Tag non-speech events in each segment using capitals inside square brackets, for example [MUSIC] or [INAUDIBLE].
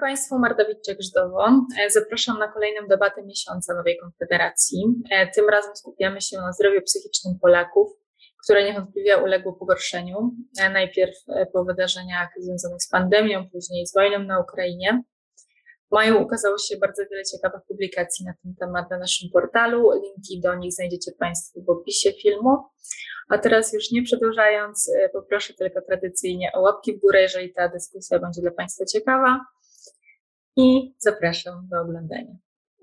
Państwu, Marta Witczek-Żdowo. E, zapraszam na kolejną debatę miesiąca Nowej Konfederacji. E, tym razem skupiamy się na zdrowiu psychicznym Polaków, które niewątpliwie uległo pogorszeniu. E, najpierw po wydarzeniach związanych z pandemią, później z wojną na Ukrainie. W maju ukazało się bardzo wiele ciekawych publikacji na ten temat na naszym portalu. Linki do nich znajdziecie Państwo w opisie filmu. A teraz już nie przedłużając, poproszę tylko tradycyjnie o łapki w górę, jeżeli ta dyskusja będzie dla Państwa ciekawa i zapraszam do oglądania.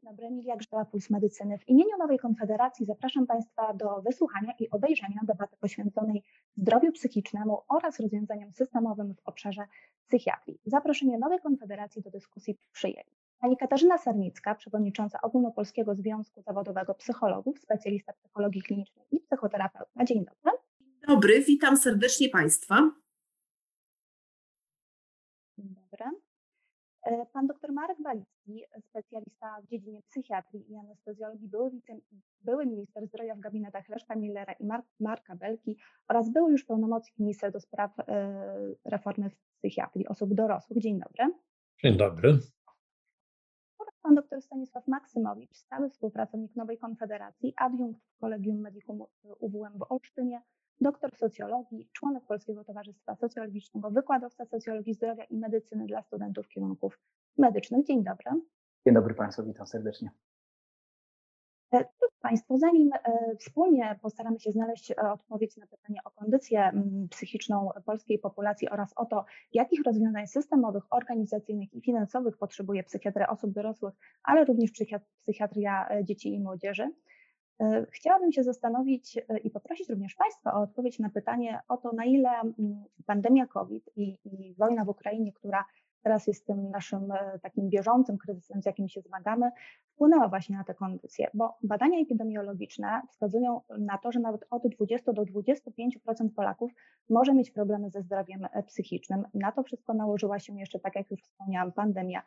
Dobry, Emilia Grzela, Puls Medycyny. W imieniu Nowej Konfederacji zapraszam Państwa do wysłuchania i obejrzenia debaty poświęconej zdrowiu psychicznemu oraz rozwiązaniom systemowym w obszarze psychiatrii. Zaproszenie Nowej Konfederacji do dyskusji przyjęli. Pani Katarzyna Sarnicka, przewodnicząca Ogólnopolskiego Związku Zawodowego Psychologów, specjalista psychologii klinicznej i psychoterapeuta. Dzień dobry. Dzień dobry, witam serdecznie Państwa. Pan dr Marek Walicki, specjalista w dziedzinie psychiatrii i anestezjologii, były, wice, były minister zdrowia w gabinetach Leszka Millera i Mark, Marka Belki oraz był już pełnomocnik minister do spraw e, reformy w psychiatrii osób dorosłych. Dzień dobry. Dzień dobry. Oraz pan dr Stanisław Maksymowicz, stały współpracownik Nowej Konfederacji, adiunkt w Kolegium Medicum UWM w Olsztynie, doktor socjologii, członek Polskiego Towarzystwa Socjologicznego, wykładowca socjologii zdrowia i medycyny dla studentów kierunków medycznych. Dzień dobry. Dzień dobry Państwu, witam serdecznie. E, Państwo, zanim e, wspólnie postaramy się znaleźć e, odpowiedź na pytanie o kondycję psychiczną polskiej populacji oraz o to, jakich rozwiązań systemowych, organizacyjnych i finansowych potrzebuje psychiatria osób dorosłych, ale również psychiatria dzieci i młodzieży, chciałabym się zastanowić e, i poprosić również Państwa o odpowiedź na pytanie o to, na ile mm, pandemia COVID i, i wojna w Ukrainie, która teraz jest tym naszym e, takim bieżącym kryzysem, z jakim się zmagamy, wpłynęła właśnie na te kondycje, bo badania epidemiologiczne wskazują na to, że nawet od 20 do 25% Polaków może mieć problemy ze zdrowiem psychicznym. Na to wszystko nałożyła się jeszcze, tak jak już wspomniałam, pandemia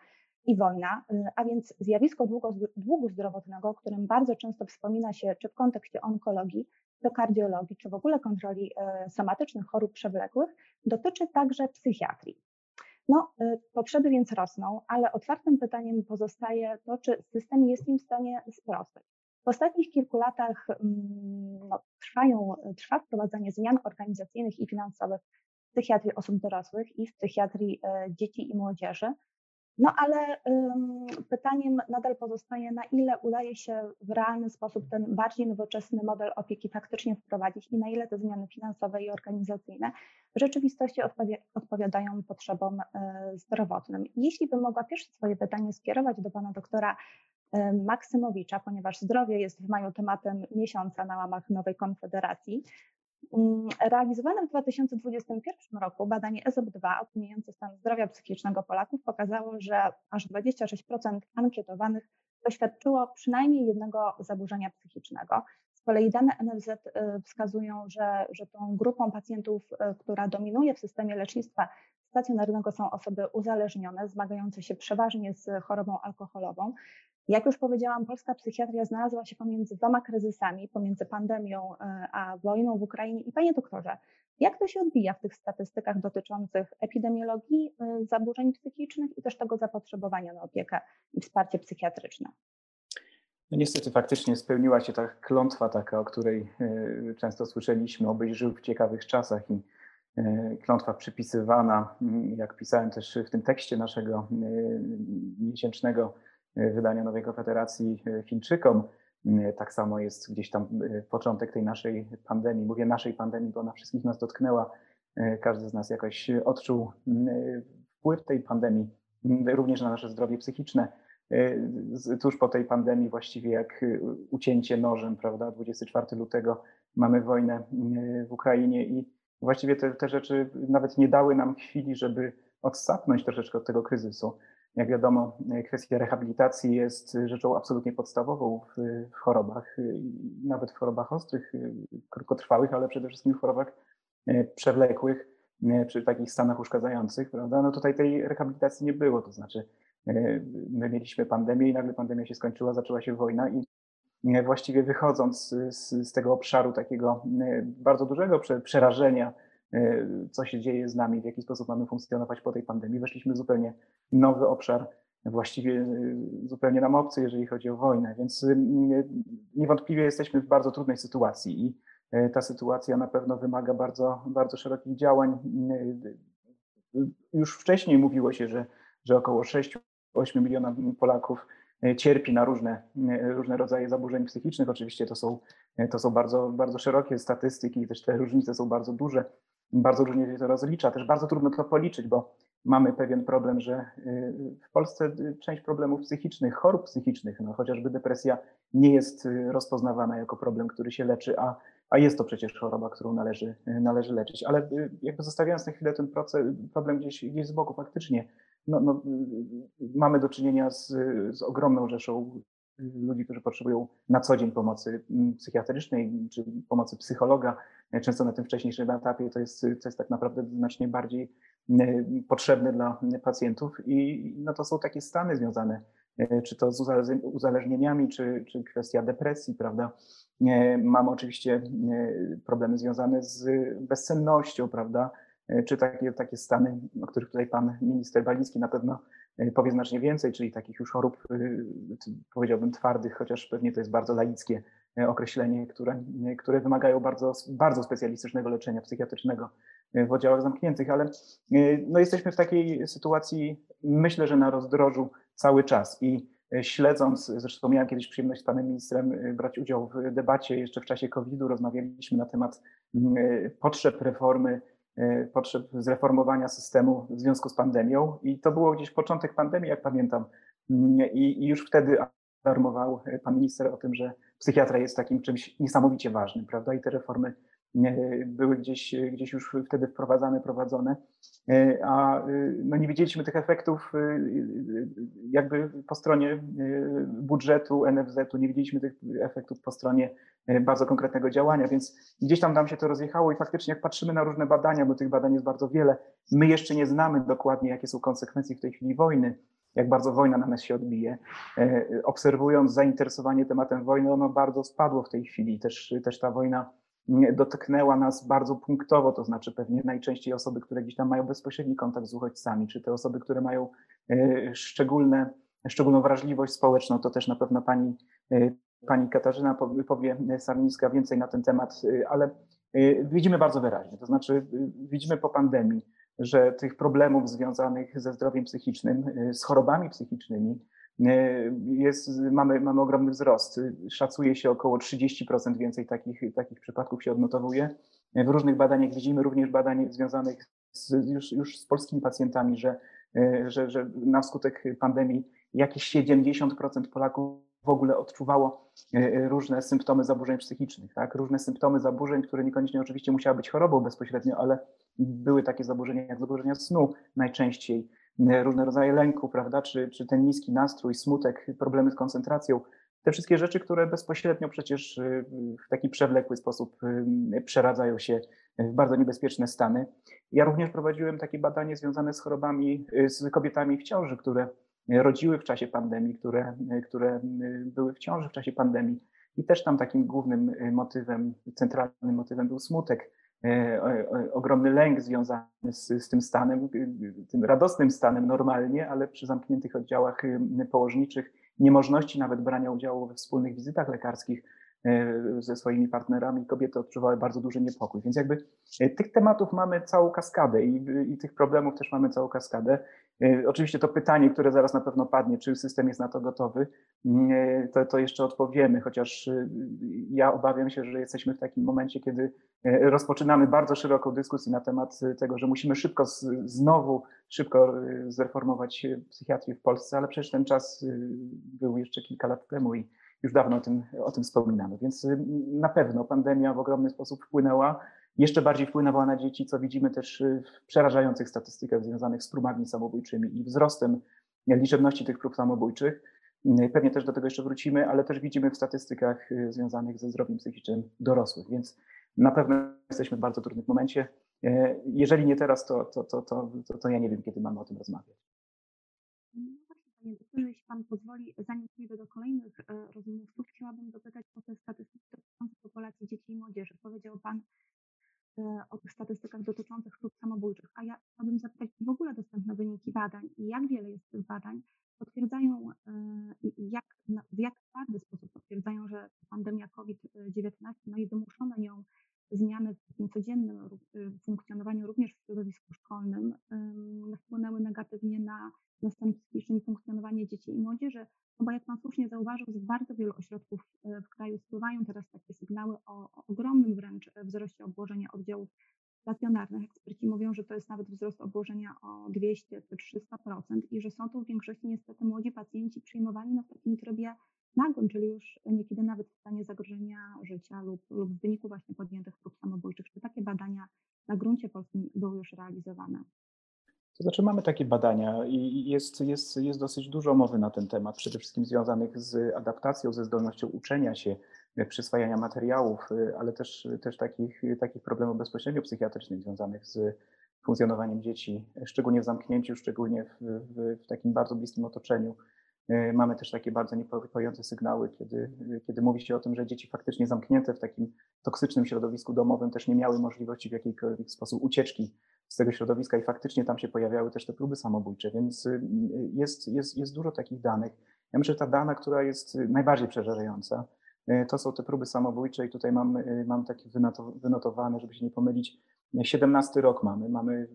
i wojna, y, a więc zjawisko długu, zdrowotnego, o którym bardzo często wspomina się czy w kontekście onkologii, czy kardiologii, czy w ogóle kontroli y, somatycznych chorób przewlekłych, dotyczy także psychiatrii. No, y, potrzeby więc rosną, ale otwartym pytaniem pozostaje to, czy system jest im w stanie sprostać. W ostatnich kilku latach mm, no, trwają, trwa wprowadzanie zmian organizacyjnych i finansowych w psychiatrii osób dorosłych i w psychiatrii dzieci i młodzieży. No ale pytaniem nadal pozostaje, na ile udaje się w realny sposób ten bardziej nowoczesny model opieki faktycznie wprowadzić i na ile te zmiany finansowe i organizacyjne w rzeczywistości odpowi odpowiadają potrzebom y, zdrowotnym. Jeśli bym mogła pierwsze swoje pytanie skierować do pana doktora y, Maksymowicza, ponieważ zdrowie jest w maju tematem miesiąca na łamach Nowej Konfederacji, realizowane w 2021 roku badanie ESOP-2 opiniujące stan zdrowia psychicznego Polaków pokazało, że aż 26% ankietowanych doświadczyło przynajmniej jednego zaburzenia psychicznego. Z kolei dane NFZ y, wskazują, że, że tą grupą pacjentów, y, która dominuje w systemie lecznictwa stacjonarnego są osoby uzależnione, zmagające się przeważnie z chorobą alkoholową. Jak już powiedziałam, polska psychiatria znalazła się pomiędzy dwoma kryzysami, pomiędzy pandemią e, a wojną w Ukrainie. I panie doktorze, jak to się odbija w tych statystykach dotyczących epidemiologii e, zaburzeń psychicznych i też tego zapotrzebowania na opiekę i wsparcie psychiatryczne? No niestety faktycznie spełniła się ta klątwa taka, o której e, często słyszeliśmy, obyś żył w ciekawych czasach i klątwa przypisywana, jak pisałem też w tym tekście naszego miesięcznego wydania Nowej Konfederacji e, Chińczykom. E, tak samo jest gdzieś tam początek tej naszej pandemii. Mówię naszej pandemii, bo ona wszystkich nas dotknęła. Każdy z nas jakoś odczuł wpływ tej pandemii również na nasze zdrowie psychiczne. Tuż po tej pandemii, właściwie jak ucięcie nożem, prawda, 24 lutego mamy wojnę w Ukrainie i właściwie te, te rzeczy nawet nie dały nam chwili, żeby odsapnąć troszeczkę od tego kryzysu. Jak wiadomo, kwestia rehabilitacji jest rzeczą absolutnie podstawową w, w chorobach, nawet w chorobach ostrych, krótkotrwałych, ale przede wszystkim w chorobach e, przewlekłych, przy takich stanach uszkadzających, prawda? No tutaj tej rehabilitacji nie było, to znaczy my mieliśmy pandemię i nagle pandemia się skończyła, zaczęła się wojna i właściwie wychodząc z, z tego obszaru takiego bardzo dużego przerażenia co się dzieje z nami, w jaki sposób mamy funkcjonować po tej pandemii. Weszliśmy w zupełnie nowy obszar, właściwie zupełnie nam obcy, jeżeli chodzi o wojnę, więc niewątpliwie jesteśmy w bardzo trudnej sytuacji i ta sytuacja na pewno wymaga bardzo, bardzo szerokich działań. Już wcześniej mówiło się, że, że około 6-8 miliona Polaków E, cierpi na różne, e, różne rodzaje zaburzeń psychicznych. Oczywiście to są, e, to są bardzo, bardzo szerokie statystyki, też te różnice są bardzo duże. Bardzo różnie się to rozlicza, też bardzo trudno to policzyć, bo mamy pewien problem, że w Polsce część problemów psychicznych, chorób psychicznych, no chociażby depresja nie jest rozpoznawana jako problem, który się leczy, a, a jest to przecież choroba, którą należy, należy leczyć. Ale jakby zostawiając na chwilę ten proces, problem gdzieś, gdzieś z boku, faktycznie no, no, mamy do czynienia z, z ogromną rzeszą ludzi, którzy potrzebują na co dzień pomocy psychiatrycznej czy pomocy psychologa. Często na tym wcześniejszym etapie to jest, to jest tak naprawdę znacznie bardziej potrzebne dla pacjentów i no to są takie stany związane czy to z uzależnieniami, czy, czy kwestia depresji, prawda. Mamy oczywiście problemy związane z bezsennością, prawda, E, czy takie, takie stany, o których tutaj pan minister Baliński na pewno e, powie znacznie więcej, czyli takich już chorób, e, powiedziałbym twardych, chociaż pewnie to jest bardzo laickie określenie, które, które wymagają bardzo, bardzo specjalistycznego leczenia psychiatrycznego w oddziałach zamkniętych, ale no jesteśmy w takiej sytuacji, myślę, że na rozdrożu cały czas i śledząc, zresztą miałem kiedyś przyjemność z panem ministrem brać udział w debacie jeszcze w czasie COVID-u, rozmawialiśmy na temat potrzeb reformy potrzeb zreformowania systemu w związku z pandemią. I to było gdzieś początek pandemii, jak pamiętam. Mm, I, i już wtedy alarmował pan minister o tym, że psychiatra jest takim czymś niesamowicie ważnym, prawda? I te reformy były gdzieś, gdzieś już wtedy wprowadzane, prowadzone, e, a y, no nie widzieliśmy tych efektów y, y, jakby po stronie budżetu NFZ-u, nie widzieliśmy tych efektów po stronie bardzo konkretnego działania, więc gdzieś tam nam się to rozjechało i faktycznie jak patrzymy na różne badania, bo tych badań jest bardzo wiele, my jeszcze nie znamy dokładnie, jakie są konsekwencje w tej chwili wojny, jak bardzo wojna na nas się odbije. E, obserwując zainteresowanie tematem wojny, ono bardzo spadło w tej chwili. Też, też ta wojna dotknęła nas bardzo punktowo, to znaczy pewnie najczęściej osoby, które gdzieś tam mają bezpośredni kontakt z uchodźcami, czy te osoby, które mają e, szczególne, szczególną wrażliwość społeczną, to też na pewno pani, e, pani Katarzyna powie Sarniska więcej na ten temat, e, ale widzimy bardzo wyraźnie, to znaczy widzimy po pandemii, że tych problemów związanych ze zdrowiem psychicznym, z chorobami psychicznymi, E, jest, mamy, mamy ogromny wzrost. Szacuje się około 30% więcej takich, takich przypadków się odnotowuje. W różnych badaniach widzimy również badań związanych z, już, już z polskimi pacjentami, że, e, że, że na skutek pandemii jakieś 70% Polaków w ogóle odczuwało e, różne symptomy zaburzeń psychicznych, tak? różne symptomy zaburzeń, które niekoniecznie oczywiście musiały być chorobą bezpośrednio, ale były takie zaburzenia jak zaburzenia snu najczęściej, różne rodzaje lęku, prawda, czy, czy ten niski nastrój, smutek, problemy z koncentracją. Te wszystkie rzeczy, które bezpośrednio przecież y, w taki przewlekły sposób y, przeradzają się w bardzo niebezpieczne stany. Ja również prowadziłem takie badanie związane z chorobami, z kobietami w ciąży, które rodziły w czasie pandemii, które, które były w ciąży w czasie pandemii. I też tam takim głównym motywem, centralnym motywem był smutek. E, ogromny lęk związany z, z, tym stanem, tym radosnym stanem normalnie, ale przy zamkniętych oddziałach położniczych, niemożności nawet brania udziału we wspólnych wizytach lekarskich e, ze swoimi partnerami, kobiety odczuwały bardzo duży niepokój. Więc jakby e, tych tematów mamy całą kaskadę i, i tych problemów też mamy całą kaskadę. E, oczywiście to pytanie, które zaraz na pewno padnie, czy system jest na to gotowy, e, to, to jeszcze odpowiemy, chociaż e, ja obawiam się, że jesteśmy w takim momencie, kiedy rozpoczynamy bardzo szeroką dyskusję na temat tego, że musimy szybko znowu szybko zreformować psychiatrię w Polsce, ale przecież ten czas był jeszcze kilka lat temu i już dawno o tym, o tym wspominamy. Więc na pewno pandemia w ogromny sposób wpłynęła jeszcze bardziej wpłynęła na dzieci, co widzimy też y, w przerażających statystykach związanych z próbami samobójczymi i wzrostem liczebności tych prób samobójczych. Y, pewnie też do tego jeszcze wrócimy, ale też widzimy w statystykach y, związanych ze zdrowiem psychicznym dorosłych, więc na pewno jesteśmy w bardzo trudnym momencie. Jeżeli nie teraz, to, to, to, to, to ja nie wiem, kiedy mamy o tym rozmawiać. No panie doktorze, jeśli Pan pozwoli, zanim przejdę do kolejnych e, rozmówców, chciałabym dopytać o te statystyki dotyczące populacji dzieci i młodzieży. Powiedział Pan, o tych statystykach dotyczących prób samobójczych, a ja chciałabym zapytać w ogóle dostępne wyniki badań i jak wiele jest tych badań, potwierdzają i jak, w jak twardy sposób potwierdzają, że pandemia COVID-19, no i wymuszone nią zmiany w codziennym y, funkcjonowaniu, również w środowisku szkolnym, wpłynęły negatywnie na następstw czyli funkcjonowanie dzieci i młodzieży. No bo jak Pan słusznie zauważył, z bardzo wielu ośrodków y, w kraju spływają teraz takie sygnały o, ogromnym wręcz wzroście obłożenia oddziałów stacjonarnych. Eksperci mówią, że to jest nawet wzrost obłożenia o 200 czy 300% i że są to w większości niestety młodzi pacjenci przyjmowani no, w takim trybie nagłym, czyli już niekiedy nawet w stanie zagrożenia życia lub, lub w wyniku właśnie podjętych prób samobójczych. Czy takie badania na gruncie polskim były już realizowane? To znaczy mamy takie badania i jest, jest, jest dosyć dużo mowy na ten temat, przede wszystkim związanych z adaptacją, ze zdolnością uczenia się, e, przyswajania materiałów, e, ale też, też takich, takich problemów bezpośrednio psychiatrycznych związanych z funkcjonowaniem dzieci, szczególnie w zamknięciu, szczególnie w, w, w takim bardzo bliskim otoczeniu. E, mamy też takie bardzo niepokojące sygnały, kiedy, kiedy mówi się o tym, że dzieci faktycznie zamknięte w takim toksycznym środowisku domowym też nie miały możliwości w jakikolwiek sposób ucieczki z tego środowiska i faktycznie tam się pojawiały też te próby samobójcze, więc y, jest, jest, jest dużo takich danych. Ja myślę, że ta dana, która jest najbardziej przerażająca, y, to są te próby samobójcze i tutaj mam, y, mam takie wynotowane, żeby się nie pomylić, 17 rok mamy, mamy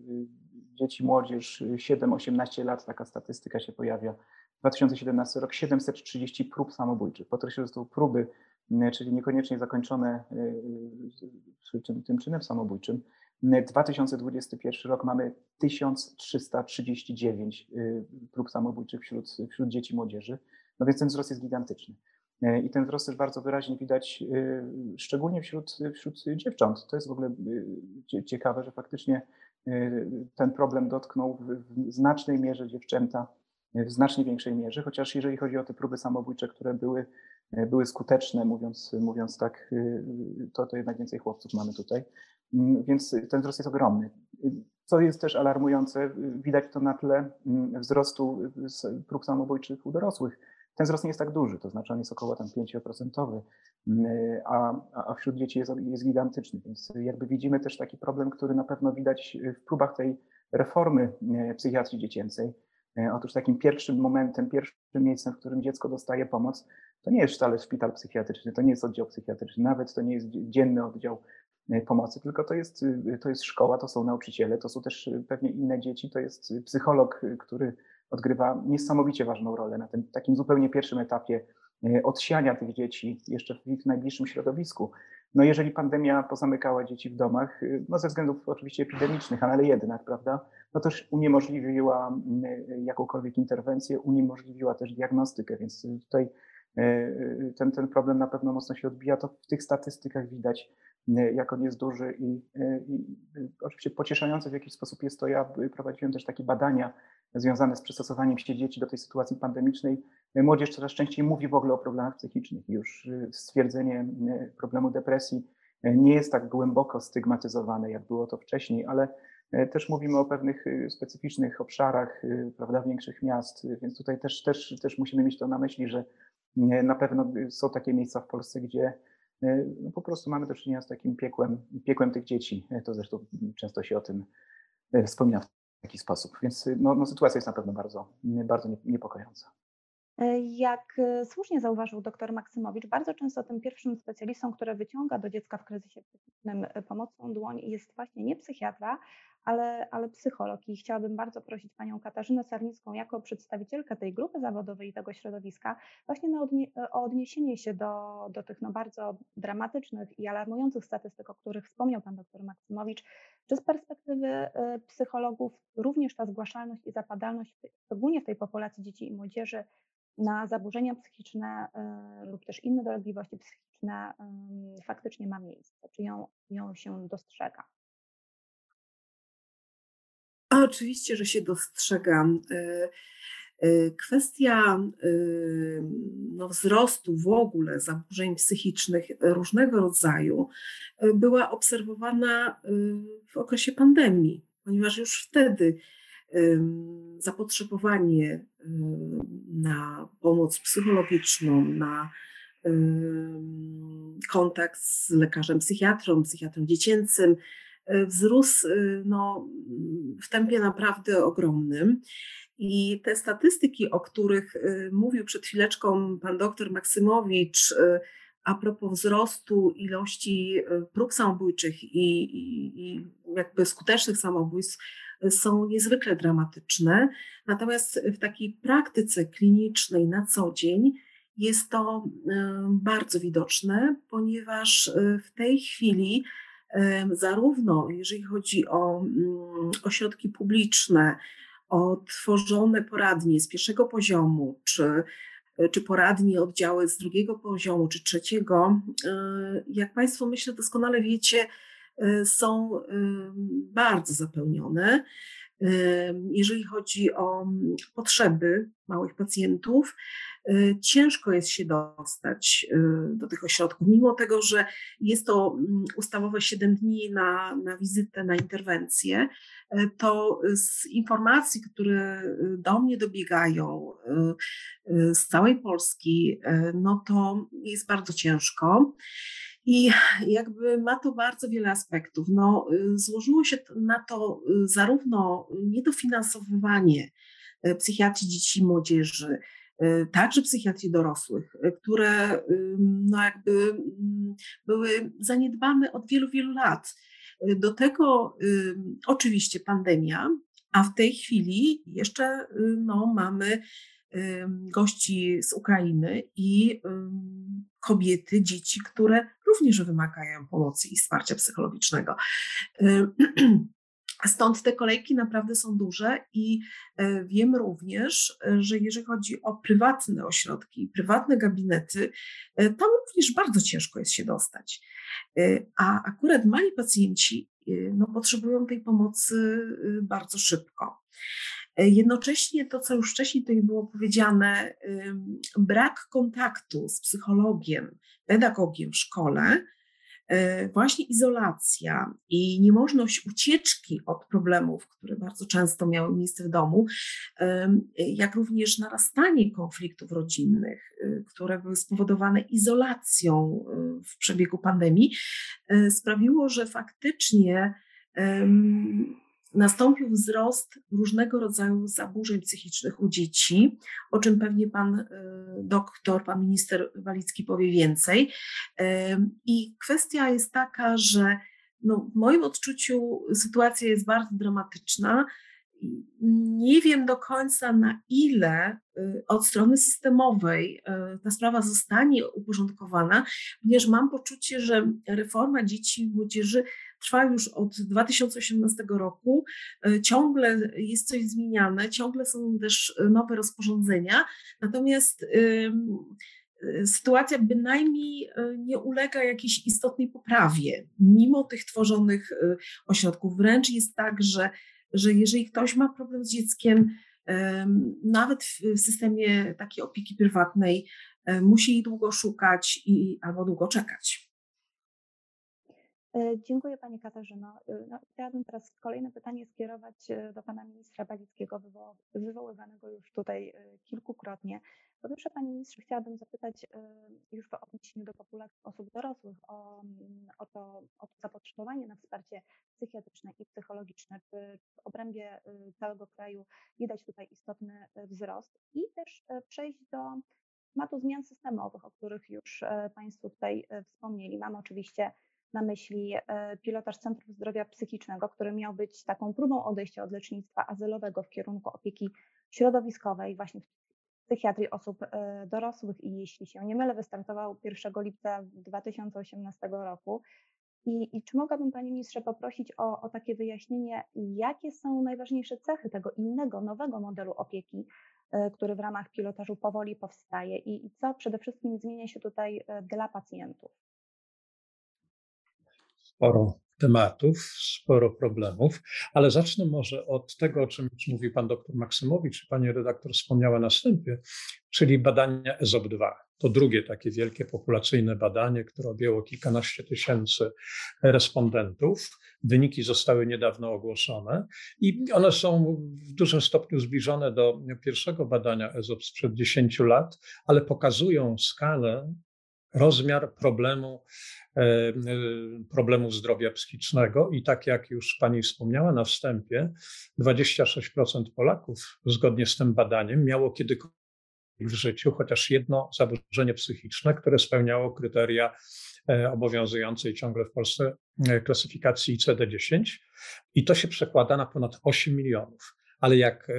dzieci, młodzież, 7-18 lat, taka statystyka się pojawia 2017 rok 730 prób samobójczych. Podkreślę, że to próby, czyli niekoniecznie zakończone tym czynem samobójczym. 2021 rok mamy 1339 prób samobójczych wśród, wśród dzieci i młodzieży. No więc ten wzrost jest gigantyczny. I ten wzrost też bardzo wyraźnie widać, szczególnie wśród, wśród dziewcząt. To jest w ogóle ciekawe, że faktycznie ten problem dotknął w znacznej mierze dziewczęta w znacznie większej mierze, chociaż jeżeli chodzi o te próby samobójcze, które były, były skuteczne, mówiąc, mówiąc tak, to, to jednak więcej chłopców mamy tutaj. Mm, więc ten wzrost jest ogromny. Co jest też alarmujące, widać to na tle mm, wzrostu prób samobójczych u dorosłych. Ten wzrost nie jest tak duży, to znaczy on jest około tam 5%, mm, a, a wśród dzieci jest, jest gigantyczny. Więc jakby widzimy też taki problem, który na pewno widać w próbach tej reformy e, psychiatrii dziecięcej E, otóż takim pierwszym momentem, pierwszym miejscem, w którym dziecko dostaje pomoc, to nie jest wcale szpital psychiatryczny, to nie jest oddział psychiatryczny, nawet to nie jest dzienny oddział pomocy, tylko to jest, e, to jest szkoła, to są nauczyciele, to są też pewnie inne dzieci, to jest psycholog, który odgrywa niesamowicie ważną rolę na tym takim zupełnie pierwszym etapie odsiania tych dzieci jeszcze w ich najbliższym środowisku. No jeżeli pandemia pozamykała dzieci w domach, no ze względów oczywiście epidemicznych, ale jednak, prawda, no też uniemożliwiła jakąkolwiek interwencję, uniemożliwiła też diagnostykę, więc tutaj ten, ten problem na pewno mocno się odbija. To w tych statystykach widać, jak on jest duży i, e, i oczywiście pocieszające w jakiś sposób jest to. Ja prowadziłem też takie badania związane z przystosowaniem się dzieci do tej sytuacji pandemicznej. Młodzież coraz częściej mówi w ogóle o problemach psychicznych. Już stwierdzenie problemu depresji nie jest tak głęboko stygmatyzowane, jak było to wcześniej, ale też mówimy o pewnych y, specyficznych obszarach, y, prawda, większych miast, y, więc tutaj też, też, też musimy mieć to na myśli, że na pewno są takie miejsca w Polsce, gdzie no po prostu mamy do czynienia z takim piekłem, piekłem tych dzieci. E, to zresztą często się o tym e, wspomina w taki sposób. Więc no, no sytuacja jest na pewno bardzo, bardzo niepokojąca. Jak słusznie zauważył dr Maksymowicz, bardzo często tym pierwszym specjalistą, który wyciąga do dziecka w kryzysie psychicznym pomocną dłoń jest właśnie nie psychiatra, ale, ale psycholog. I chciałabym bardzo prosić panią Katarzynę Sarnicką jako przedstawicielkę tej grupy zawodowej i tego środowiska właśnie odnie, o odniesienie się do, do tych no bardzo dramatycznych i alarmujących statystyk, o których wspomniał pan dr Maksymowicz, czy z perspektywy y, psychologów również ta zgłaszalność i zapadalność, szczególnie w tej populacji dzieci i młodzieży, na zaburzenia psychiczne y, lub też inne dolegliwości psychiczne faktycznie ma miejsce, czy ją, ją się dostrzega? Oczywiście, że się dostrzegam. E, e, kwestia e, no, wzrostu w ogóle zaburzeń psychicznych różnego rodzaju była obserwowana w okresie pandemii, ponieważ już wtedy zapotrzebowanie na pomoc psychologiczną, na kontakt z lekarzem psychiatrą, psychiatrą dziecięcym, wzrósł no, w tempie naprawdę ogromnym. I te statystyki, o których mówił przed chwileczką pan doktor Maksymowicz, a propos wzrostu ilości prób samobójczych i, i, i jakby skutecznych samobójstw, są niezwykle dramatyczne. Natomiast w takiej praktyce klinicznej na co dzień jest to bardzo widoczne, ponieważ w tej chwili zarówno jeżeli chodzi o mm, ośrodki publiczne, o tworzone poradnie z pierwszego poziomu, czy, czy poradnie oddziały z drugiego poziomu, czy trzeciego, jak Państwo myślę doskonale wiecie, są bardzo zapełnione. Jeżeli chodzi o mm, potrzeby małych pacjentów, y, ciężko jest się dostać y, do tych ośrodków, mimo tego, że jest to mm, ustawowe 7 dni na, na wizytę, na interwencję, y, to z informacji, które do mnie dobiegają z całej Polski, no to jest bardzo ciężko. I jakby ma to bardzo wiele aspektów. No, y, złożyło się na to y, zarówno niedofinansowywanie y, psychiatrii dzieci i młodzieży, także psychiatrii dorosłych, które no jakby mm, były zaniedbane od wielu, wielu lat. Do tego oczywiście pandemia, a w tej chwili jeszcze no, mamy gości z Ukrainy i kobiety, dzieci, które również wymagają pomocy i wsparcia psychologicznego. [CLEARS THROAT] Stąd te kolejki naprawdę są duże i e, wiem również, że jeżeli chodzi o prywatne ośrodki, prywatne gabinety, e, tam również bardzo ciężko jest się dostać. E, a akurat mali pacjenci no, potrzebują tej pomocy bardzo szybko. Jednocześnie to, co już wcześniej tutaj było powiedziane, brak kontaktu z psychologiem, pedagogiem w szkole, e, właśnie izolacja i niemożność ucieczki od problemów, które bardzo często miały miejsce w domu, jak również narastanie konfliktów rodzinnych, e, które były spowodowane izolacją e, w przebiegu pandemii, sprawiło, że faktycznie nastąpił wzrost różnego rodzaju zaburzeń psychicznych u dzieci, o czym pewnie pan e, doktor, pan minister Walicki powie więcej. E, I kwestia jest taka, że no, w moim odczuciu sytuacja jest bardzo dramatyczna. Nie wiem do końca, na ile e, od strony systemowej ta sprawa zostanie uporządkowana, ponieważ mam poczucie, że reforma dzieci i młodzieży trwa już od 2018 roku. E, ciągle jest coś zmieniane, ciągle są też nowe rozporządzenia, natomiast e, sytuacja bynajmniej e, nie ulega jakiejś istotnej poprawie, mimo tych tworzonych ośrodków. Wręcz jest tak, że, że jeżeli ktoś ma problem z dzieckiem, nawet w systemie takiej opieki prywatnej, musi długo szukać i albo długo czekać. E, dziękuję Pani Katarzyno. E, no, chciałabym teraz kolejne pytanie skierować e, do Pana Ministra Balickiego, wywoływanego już tutaj kilkukrotnie. Po pierwsze, Panie Ministrze, chciałabym zapytać już w odniesieniu do populacji osób dorosłych o, mm, o, to, o to zapotrzebowanie na wsparcie psychiatryczne i psychologiczne. Czy w obrębie całego kraju widać tutaj istotny wzrost i też przejść do tematu zmian systemowych, o których już Państwo tutaj wspomnieli. Mamy oczywiście na myśli e, pilotaż Centrum Zdrowia Psychicznego, który miał być taką próbą odejścia od lecznictwa azylowego w kierunku opieki środowiskowej, właśnie w psychiatrii osób e, dorosłych i jeśli się nie mylę, wystartował 1 lipca 2018 roku. I, I, czy mogłabym Panie Ministrze poprosić o, o takie wyjaśnienie, jakie są najważniejsze cechy tego innego, nowego modelu opieki, e, który w ramach pilotażu powoli powstaje i, i co przede wszystkim zmienia się tutaj dla pacjentów? Sporo tematów, sporo problemów, ale zacznę może od tego, o czym już mówił pan doktor Maksymowicz, pani redaktor wspomniała na wstępie, czyli badania EZOP-2. To drugie takie wielkie populacyjne badanie, które objęło kilkanaście tysięcy respondentów. Wyniki zostały niedawno ogłoszone i one są w dużym stopniu zbliżone do pierwszego badania EZOP sprzed 10 lat, ale pokazują skalę rozmiar problemu, problemu zdrowia psychicznego. I tak jak już Pani wspomniała na wstępie, 26% Polaków zgodnie z tym badaniem miało kiedykolwiek w życiu chociaż jedno zaburzenie psychiczne, które spełniało kryteria e, obowiązującej ciągle w Polsce e, klasyfikacji ICD-10 i to się przekłada na ponad 8 milionów. Ale jak e,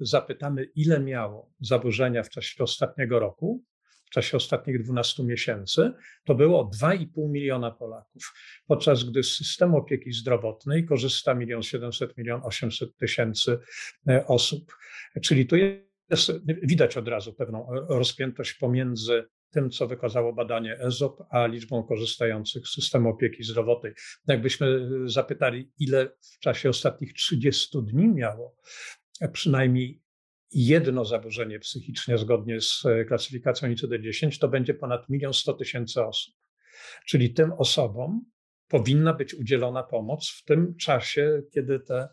zapytamy, ile miało zaburzenia w czasie ostatniego roku, czasie ostatnich 12 miesięcy, to było 2,5 miliona Polaków, podczas gdy z systemu opieki zdrowotnej korzysta 1 700 000 800 tysięcy osób. Czyli tu jest widać od razu pewną rozpiętość pomiędzy tym, co wykazało badanie EZOP, a liczbą korzystających z systemu opieki zdrowotnej. Jakbyśmy zapytali, ile w czasie ostatnich 30 dni miało przynajmniej jedno zaburzenie psychiczne zgodnie z klasyfikacją ICD-10, to będzie ponad 1 100 tysięcy osób. Czyli tym osobom powinna być udzielona pomoc w tym czasie, kiedy te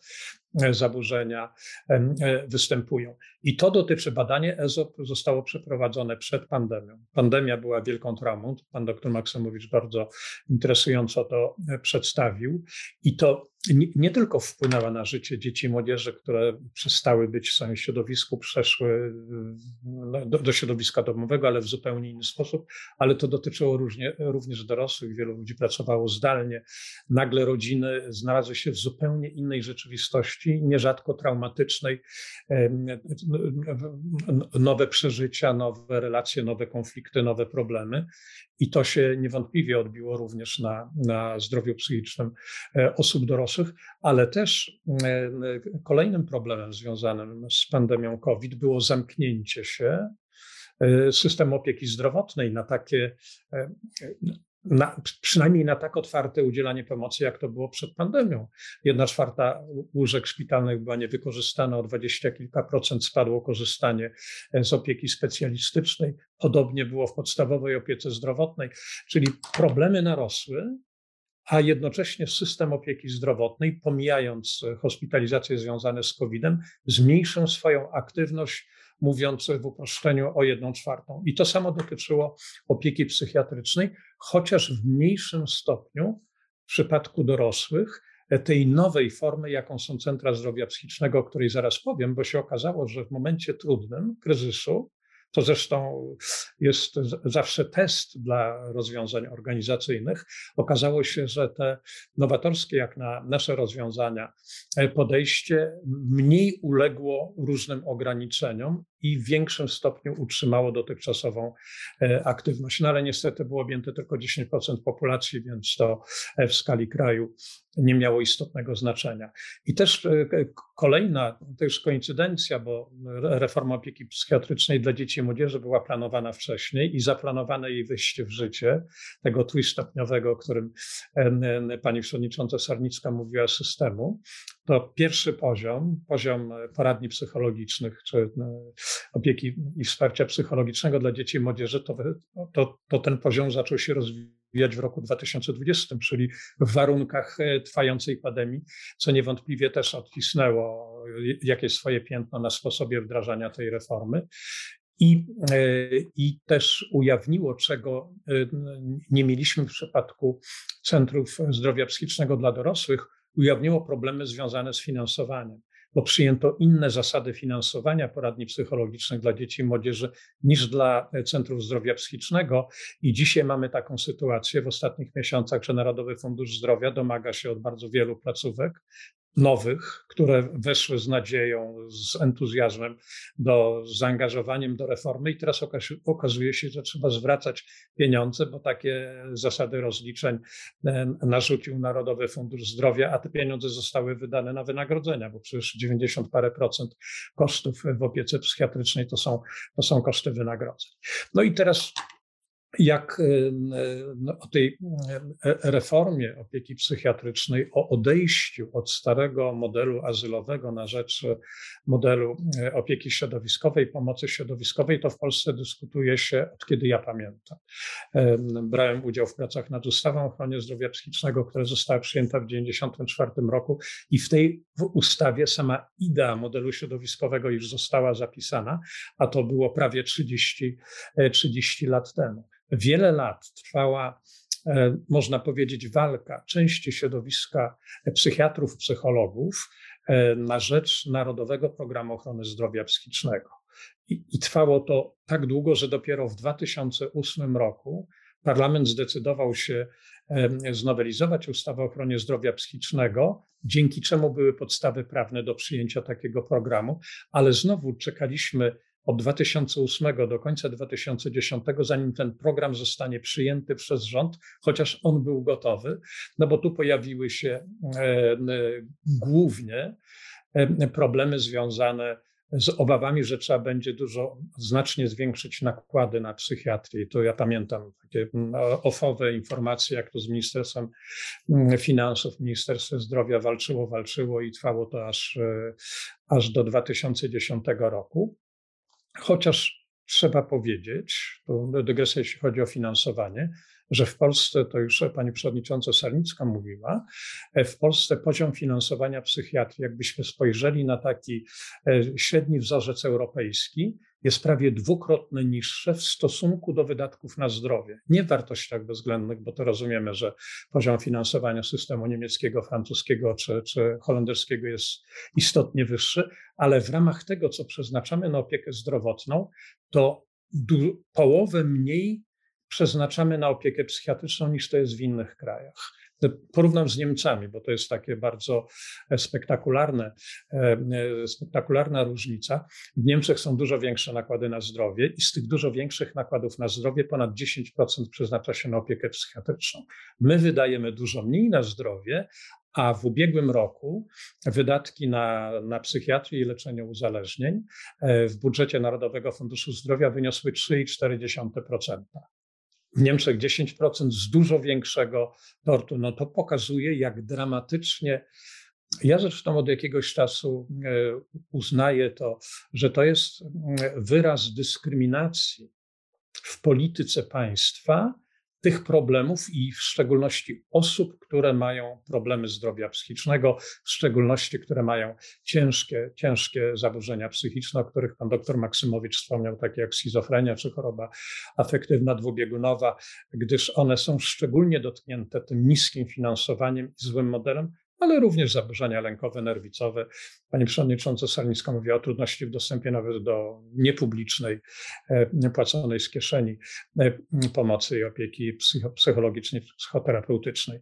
zaburzenia e, występują. I to dotyczy badania EZOP, zostało przeprowadzone przed pandemią. Pandemia była wielką traumą, pan doktor Maksymowicz bardzo interesująco to e, przedstawił i to nie, tylko wpłynęła na życie dzieci i młodzieży, które przestały być w swoim środowisku, przeszły no, do, do środowiska domowego, ale w zupełnie inny sposób, ale to dotyczyło różnie, również dorosłych. Wielu ludzi pracowało zdalnie. Nagle rodziny znalazły się w zupełnie innej rzeczywistości, nierzadko traumatycznej. Nowe przeżycia, nowe relacje, nowe konflikty, nowe problemy. I to się niewątpliwie odbiło również na, na zdrowiu psychicznym e, osób dorosłych, ale też e, kolejnym problemem związanym z pandemią COVID było zamknięcie się e, systemu opieki zdrowotnej na takie na, przynajmniej na tak otwarte udzielanie pomocy, jak to było przed pandemią. Jedna czwarta łóżek szpitalnych była niewykorzystana, o dwadzieścia kilka procent spadło korzystanie z opieki specjalistycznej. Podobnie było w podstawowej opiece zdrowotnej, czyli problemy narosły, a jednocześnie system opieki zdrowotnej, pomijając hospitalizacje związane z COVID-em, zmniejszył swoją aktywność mówiąc w uproszczeniu o jedną czwartą. I to samo dotyczyło opieki psychiatrycznej, chociaż w mniejszym stopniu w przypadku dorosłych tej nowej formy, jaką są centra zdrowia psychicznego, o której zaraz powiem, bo się okazało, że w momencie trudnym kryzysu to zresztą jest zawsze test dla rozwiązań organizacyjnych. Okazało się, że te nowatorskie, jak na nasze rozwiązania, podejście mniej uległo różnym ograniczeniom i w większym stopniu utrzymało dotychczasową e, aktywność. No ale niestety było objęte tylko 10% populacji, więc to e, w skali kraju nie miało istotnego znaczenia. I też e, kolejna, to już koincydencja, bo reforma opieki psychiatrycznej dla dzieci i młodzieży była planowana wcześniej i zaplanowane jej wejście w życie, tego trójstopniowego, o którym pani przewodnicząca Sarnicka mówiła, systemu, to pierwszy poziom, poziom poradni psychologicznych czy opieki i wsparcia psychologicznego dla dzieci i młodzieży, to, to, to ten poziom zaczął się rozwijać w roku 2020, czyli w warunkach e, trwającej pandemii, co niewątpliwie też odcisnęło jakieś swoje piętno na sposobie wdrażania tej reformy. I, e, I też ujawniło, czego e, nie mieliśmy w przypadku centrów zdrowia psychicznego dla dorosłych, ujawniło problemy związane z finansowaniem bo przyjęto inne zasady finansowania poradni psychologicznych dla dzieci i młodzieży niż dla centrów zdrowia psychicznego. I dzisiaj mamy taką sytuację w ostatnich miesiącach, że Narodowy Fundusz Zdrowia domaga się od bardzo wielu placówek nowych, które weszły z nadzieją, z entuzjazmem, do zaangażowaniem do reformy i teraz okazuje się, że trzeba zwracać pieniądze, bo takie zasady rozliczeń e, narzucił Narodowy Fundusz Zdrowia, a te pieniądze zostały wydane na wynagrodzenia, bo przecież 90 parę procent kosztów w opiece psychiatrycznej to są, to są koszty wynagrodzeń. No i teraz jak y, y, no, o tej y, reformie opieki psychiatrycznej, o odejściu od starego modelu azylowego na rzecz modelu opieki środowiskowej, pomocy środowiskowej, to w Polsce dyskutuje się od kiedy ja pamiętam. Brałem udział w pracach nad ustawą o ochronie zdrowia psychicznego, która została przyjęta w 1994 roku i w tej w ustawie sama idea modelu środowiskowego już została zapisana, a to było prawie 30, 30 lat temu. Wiele lat trwała, e, można powiedzieć, walka części środowiska psychiatrów, psychologów e, na rzecz Narodowego Programu Ochrony Zdrowia Psychicznego. I, I trwało to tak długo, że dopiero w 2008 roku parlament zdecydował się znowelizować ustawę o ochronie zdrowia psychicznego, dzięki czemu były podstawy prawne do przyjęcia takiego programu, ale znowu czekaliśmy od 2008 do końca 2010, zanim ten program zostanie przyjęty przez rząd, chociaż on był gotowy, no bo tu pojawiły się e, głównie problemy związane z obawami, że trzeba będzie dużo, znacznie zwiększyć nakłady na psychiatrię. To ja pamiętam takie mm, ofowe informacje, jak to z Ministerstwem mm, Finansów, Ministerstwo Zdrowia walczyło, walczyło i trwało to aż, e, aż do 2010 roku. Chociaż trzeba powiedzieć, to dygresja jeśli chodzi o finansowanie, że w Polsce, to już pani przewodnicząca Sarnicka mówiła, e, w Polsce poziom finansowania psychiatrii, jakbyśmy spojrzeli na taki e, średni wzorzec europejski, jest prawie dwukrotnie niższe w stosunku do wydatków na zdrowie. Nie w wartościach bezwzględnych, bo to rozumiemy, że poziom finansowania systemu niemieckiego, francuskiego czy, czy holenderskiego jest istotnie wyższy, ale w ramach tego, co przeznaczamy na opiekę zdrowotną, to połowę mniej przeznaczamy na opiekę psychiatryczną niż to jest w innych krajach. Porównam z Niemcami, bo to jest takie bardzo e, spektakularne, e, e, spektakularna różnica. W Niemczech są dużo większe nakłady na zdrowie i z tych dużo większych nakładów na zdrowie ponad 10% przeznacza się na opiekę psychiatryczną. My wydajemy dużo mniej na zdrowie, a w ubiegłym roku wydatki na, na psychiatrię i leczenie uzależnień w budżecie Narodowego Funduszu Zdrowia wyniosły 3,4% w Niemczech 10% z dużo większego tortu, no to pokazuje, jak dramatycznie. Ja zresztą od jakiegoś czasu e, uznaję to, że to jest mm, wyraz dyskryminacji w polityce państwa tych problemów i w szczególności osób, które mają problemy zdrowia psychicznego, w szczególności które mają ciężkie, ciężkie zaburzenia psychiczne, o których pan doktor Maksymowicz wspomniał, takie jak schizofrenia czy choroba afektywna dwubiegunowa, gdyż one są szczególnie dotknięte tym niskim finansowaniem i złym modelem, ale również zaburzenia lękowe, nerwicowe. Pani przewodnicząca Salińska mówiła o trudności w dostępie nawet do niepublicznej, e, płaconej z kieszeni e, pomocy i opieki psychologicznej, psychoterapeutycznej.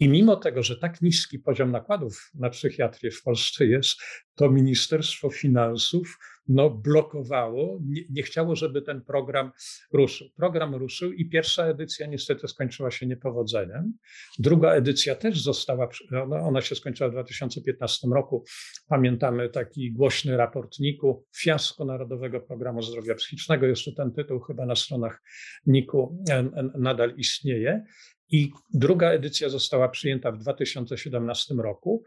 I mimo tego, że tak niski poziom nakładów na psychiatrię w Polsce jest, to Ministerstwo Finansów no, blokowało, nie, nie, chciało, żeby ten program ruszył. Program ruszył i pierwsza edycja niestety skończyła się niepowodzeniem. Druga edycja też została, ona się skończyła w 2015 roku. Pamiętamy taki głośny raport NIK-u, fiasko Narodowego Programu Zdrowia Psychicznego. Jeszcze ten tytuł chyba na stronach NIK-u nadal istnieje. I druga edycja została przyjęta w 2017 roku.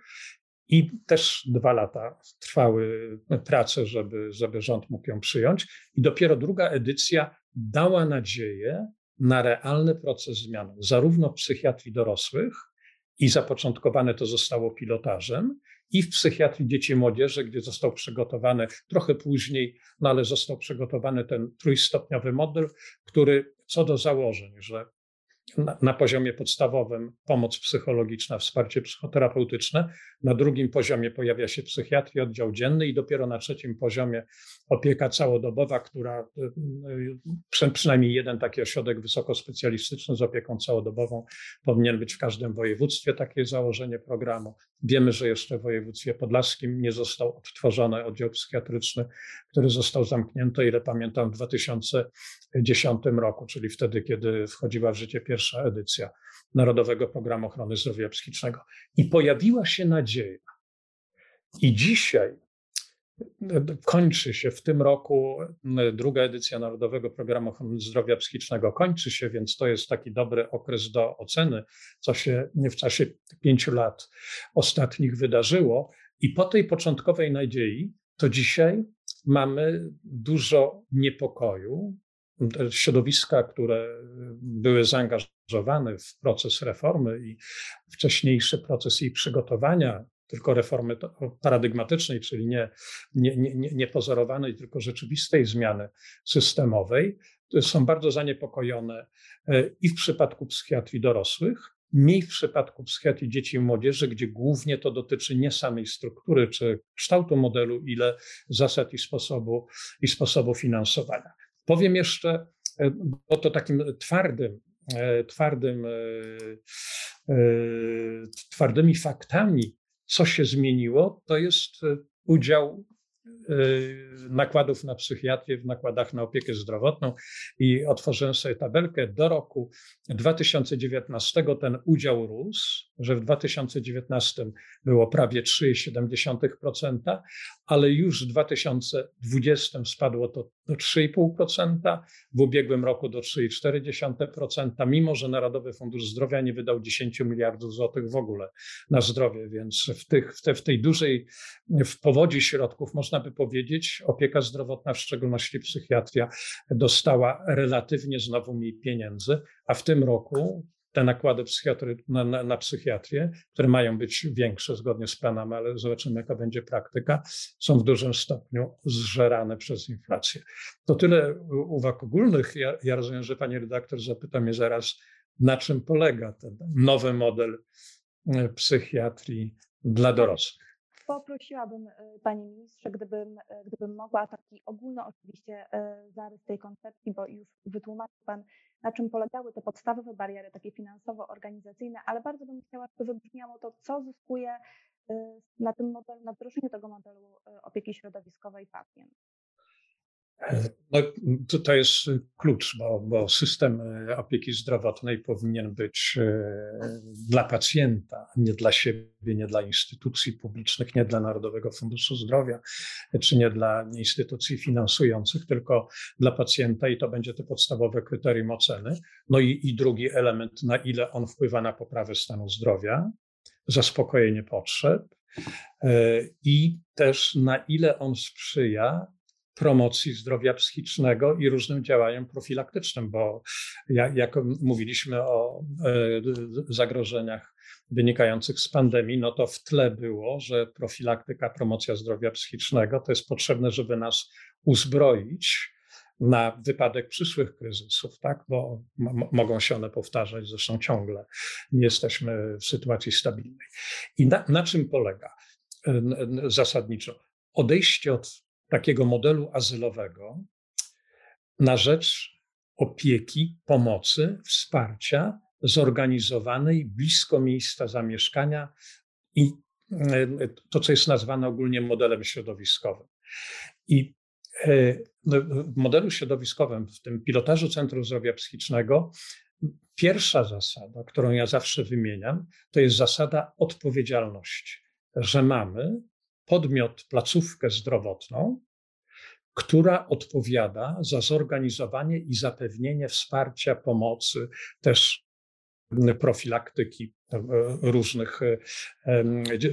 I też dwa lata trwały prace, żeby, żeby rząd mógł ją przyjąć. I dopiero druga edycja dała nadzieję na realny proces zmian, zarówno w psychiatrii dorosłych, i zapoczątkowane to zostało pilotażem, i w psychiatrii dzieci i młodzieży, gdzie został przygotowany trochę później, no ale został przygotowany ten trójstopniowy model, który co do założeń, że na, na, poziomie podstawowym pomoc psychologiczna, wsparcie psychoterapeutyczne, na drugim poziomie pojawia się psychiatria, oddział dzienny i dopiero na trzecim poziomie opieka całodobowa, która y, y, przynajmniej jeden taki ośrodek wysokospecjalistyczny z opieką całodobową powinien być w każdym województwie, takie założenie programu. Wiemy, że jeszcze w województwie podlaskim nie został odtworzony oddział psychiatryczny, który został zamknięty, ile pamiętam, w 2010 roku, czyli wtedy, kiedy wchodziła w życie pierwsza edycja Narodowego Programu Ochrony Zdrowia Psychicznego. I pojawiła się nadzieja. I dzisiaj kończy się w tym roku druga edycja Narodowego Programu Ochrony Zdrowia Psychicznego. Kończy się, więc to jest taki dobry okres do oceny, co się w czasie pięciu lat ostatnich wydarzyło. I po tej początkowej nadziei, to dzisiaj mamy dużo niepokoju. Środowiska, które były zaangażowane w proces reformy i wcześniejszy proces jej przygotowania, tylko reformy paradygmatycznej, czyli nie, nie, nie, nie pozorowanej, tylko rzeczywistej zmiany systemowej, są bardzo zaniepokojone e, i w przypadku psychiatrii dorosłych, mniej w przypadku psychiatrii dzieci i młodzieży, gdzie głównie to dotyczy nie samej struktury czy kształtu modelu, ile zasad i sposobu, i sposobu finansowania. Powiem jeszcze, e, bo to takim twardym, e, twardym, twardymi faktami, co się zmieniło, to jest udział nakładów na psychiatrię w nakładach na opiekę zdrowotną i otworzyłem sobie tabelkę. Do roku 2019 ten udział rósł, że w 2019 było prawie 3,7%, ale już w 2020 spadło to do 3,5%, w ubiegłym roku do 3,4%, mimo że Narodowy Fundusz Zdrowia nie wydał 10 miliardów złotych w ogóle na zdrowie, więc w, tych, w, te, w tej dużej, w powodzi środków można by powiedzieć, opieka zdrowotna, w szczególności psychiatria, dostała relatywnie znowu mniej pieniędzy, a w tym roku te nakłady psychiatry, na, na, na, psychiatrię, które mają być większe zgodnie z planami, ale zobaczymy, jaka będzie praktyka, są w dużym stopniu zżerane przez inflację. To tyle uwag ogólnych. Ja, ja rozumiem, że pani redaktor zapyta mnie zaraz, na czym polega ten nowy model e, psychiatrii dla dorosłych. Poprosiłabym e, Panie Ministrze, gdybym, e, gdybym mogła taki ogólny oczywiście zarys tej koncepcji, bo już wytłumaczył Pan na czym polegały te podstawowe bariery, takie finansowo-organizacyjne, ale bardzo bym chciała, żeby wybrzmiało to, co zyskuje na tym modelu, na wdrożeniu tego modelu opieki środowiskowej pacjent. No, to jest klucz, bo, bo, system e, opieki zdrowotnej powinien być e, dla pacjenta, nie dla siebie, nie dla instytucji publicznych, nie dla Narodowego Funduszu Zdrowia, czy nie dla instytucji finansujących, tylko dla pacjenta i to będzie to podstawowe kryterium oceny. No i, i drugi element, na ile on wpływa na poprawę stanu zdrowia, zaspokojenie potrzeb e, i też na ile on sprzyja promocji zdrowia psychicznego i różnym działaniom profilaktycznym, bo jak, mówiliśmy o e, zagrożeniach wynikających z pandemii, no to w tle było, że profilaktyka, promocja zdrowia psychicznego to jest potrzebne, żeby nas uzbroić na wypadek przyszłych kryzysów, tak? bo mogą się one powtarzać, zresztą ciągle nie jesteśmy w sytuacji stabilnej. I na, na czym polega zasadniczo? Odejście od takiego modelu azylowego na rzecz opieki, pomocy, wsparcia zorganizowanej blisko miejsca zamieszkania i e, to, co jest nazwane ogólnie modelem środowiskowym. I e, no, w modelu środowiskowym, w tym pilotażu Centrum Zdrowia Psychicznego, pierwsza zasada, którą ja zawsze wymieniam, to jest zasada odpowiedzialności, że mamy podmiot, placówkę zdrowotną, która odpowiada za zorganizowanie i zapewnienie wsparcia, pomocy, też profilaktyki e, różnych e,